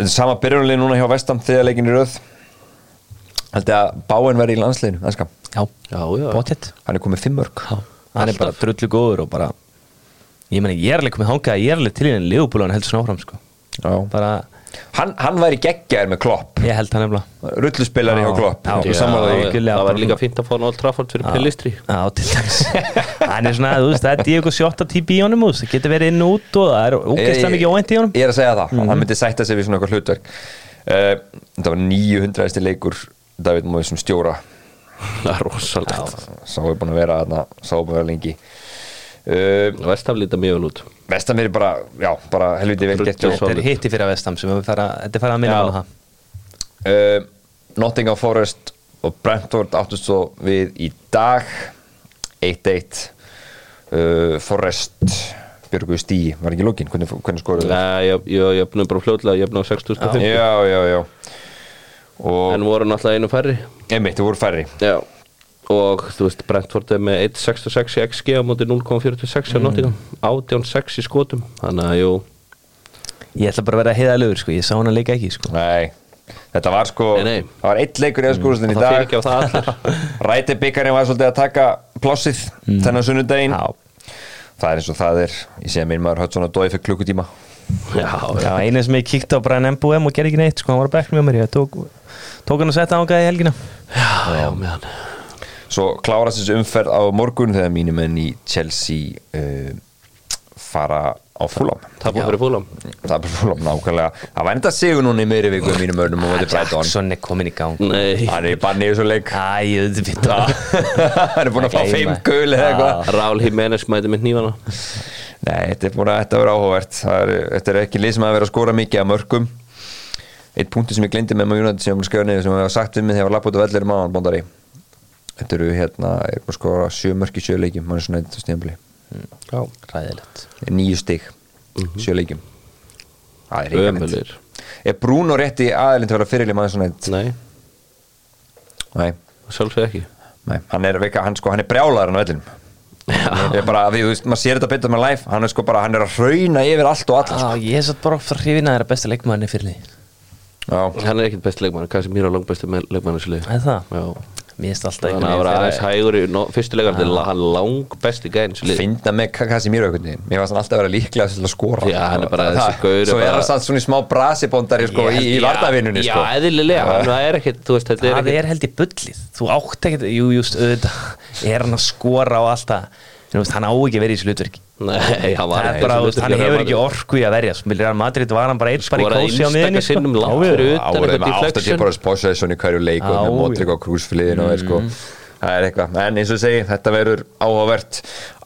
Sama byrjunlið núna hjá Vestam þegar leikin í röð. Held ég að Báin verði í landsliðinu ennska. Já, Já, já. Bóttið hann er komið fimm mörg Hann er bara drullu góður og bara Ég meni, ég er alveg komið hangað Ég er alveg til í enn liðbúlu hann heldur svona áfram sko. Já. Bara, hann, hann væri geggjaður með klopp. Ég held hann nefnilega. Rulluspillari hjá klopp. já. Já, það var líka fínt að fá Noel Trafford fyrir Pellistri Já, til dæmis. Hann er svona, þú veist, það er Diego Sjóta típi í honum Það getur verið inn út og það er ógeðslega mikið óvænt í honum. Ég er að segja það, hann myndi sætta sig við svona eitthvað hlutverk. Uh, Þetta var 900. leikur David Mói sem stjóra. Það er rosalegt. Sá er búin að vera er vera lengi. Uh, Vestaf líta mjög vel út Vestan er bara, já, bara helviti vel gett Þetta er hitti fyrir að vestam sem við fara, er að minna Já. á það. Uh, Nottingham Forest og Brentford áttust svo við í dag 1-1 uh, Forest Björgu Stíi, var ekki lókin hvernig, hvernig skoruðu þau? Nei, ég, ég, ég opnum bara fljóðlega, ég opnum á 6000 Já, já, já. Og En voru náttúrulega einu færri. Einmitt, þau voru færri. Já Og þú veist, Brentford er með 1.66 í XG á móti 0.46 á Nottingham. 18.6 í skotum. Þannig að, jú. Ég ætla bara að vera heiðalegur, sko, ég sá hana líka ekki sko. Nei, þetta var sko Nei, nei. það var eitt leikur í öðskúrustin í Það fyrir dag ekki á það allir. Ræti byggarinn var svolítið að taka plossið þennan sunnudaginn. Já, það er eins og það er, ég sé að minn maður höfð svona dói fyrir klukkutíma. Já, já. Einu sem ég kíkti á Brian Mbuem og gerði ekki neitt, sko, hann var að bekna með mér. Ég tók, tók hann að setja ángaði í helgina. Já, já, með hann Svo klárast þessu umferð á morgun þegar mínum menn í Chelsea uh, fara á fúlam Það búið fyrir fúlam það er bara fúlam nákvæmlega. Það var enda sigur núna í meiri viku í mínum örnum og móti Brighton. Jackson er komin í gang. Nei. Hann er banni í þessu leik. Þetta það hann er búin að fá fimm gul eða eitthvað. Raúl Jiménez mæti með nývana Nei, þetta er búin að þetta vera áhugavert. Það er, Þetta er ekki lið sem að vera að skora mikið að mörgum. Eitt punkti sem ég glindi með maður United sem ég var skrifað niður sem ég var sagt við mig þegar ég var lapput á vellir máðan bóndari Þetta eru hérna, er búin að skora sjö mörg í sjö leikjum mann er svona eitthvað stíðanbili Já Ræðilegt Níu stig, sjö leikjum. Það er Ömulir Er Bruno rétti aðeins til að vera fyrirlið maður svona eitt? Nei, Nei, sjálfsög ekki. Nei, hann er, veika, hann, sko, hann er brjálaður á vellinum. Ég er bara, því, þú veist, maður sér þetta betur með live hann er sko bara, hann er að hrauna yfir allt og alla sko. Já, ég er satt bara hrifin að það er besta leikmanni fyrir því Já, Hann er ekkit besti leikmann, kannski mér á langt besti leikmann Já alltaf Þannig að það var aðeins hægur í no, fyrstu leikar Þetta er hann lang besti gæðin finna með Casemiro einhvern veginn. Mér fannst hann alltaf að vera líklega til að skora. Já, hann er bara þessi gaur svo er hann samt svona í smá brasibóndari sko, í, í vardavinnunni Já, sko. eðlilega, hann það er er Það er held í bullið. Þú átt ekkert, jú, just, auðvitað Er hann að skora og allt hann á ekki verið í þessu hlutverki. Nei, hann hefur ekki orku í að verja. Hann Madrid var hann bara eitt bara í kósi á miðinni utan. áður með 80 deflection. bara possession í hverju leik og með. Modric á krúsfiliðin og er sko. Það er eitthvað, en eins og segi, þetta verður áhugavert.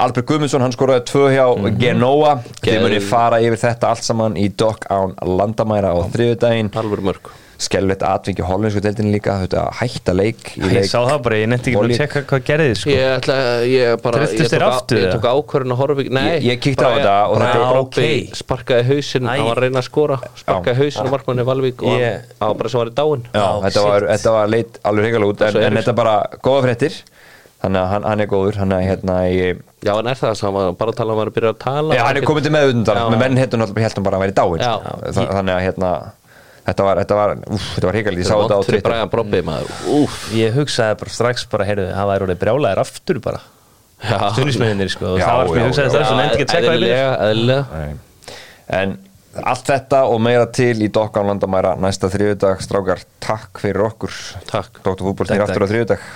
Albert Guðmundsson, hann skoraði tvö hjá Genoa, þið munið fara yfir þetta allt saman í Dock án Landamæra á þriðudaginn Alvöru mörg skelvett atvingi hollensku deildinni líka þetta hætta leik í Ég leik sá það bara, ég nefndi ekki að tjekka hvað gerði þið sko. Ég ætla, ég bara ég tók aftur, Ég tók ákvörðun að horfa Ég- ég kíkti á þetta og bara þetta- Robby ok. Sparkaði hausinn, Æ. hann var að reyna að skora Sparkaði hausinn og markmanni Valvík Og Ég- hann var bara sem var í dáin þetta, var, þetta var leit alveg hrigalega út en, þetta er bara góða fréttir. Þannig að hann, hann er góður hann er hérna í Já, en er það hann var bara tala um að byrja að tala? Já, hann er komin til meðutundar Já. með menn hérna hann bara að væri dáin sko. Þa, þannig að hérna þetta var, þetta var, úf, þetta var hrigalega ég sá þetta á Twitter. Brian Brobby maður. Úf Ég hugsaði bara strax bara, heyrðu, það væri orðið brjálæðir aftur bara. Já. Stuðnismenninir sko, og Já, það var sem ég hugsaði strax og nefndi ekki að tjekka það eðlilega Nei. en allt þetta og meira til í Dokkan landamæra næsta þriðudag strákar, takk fyrir okkur. Takk. Dr. Takk, snýr aftur á takk. þriðudag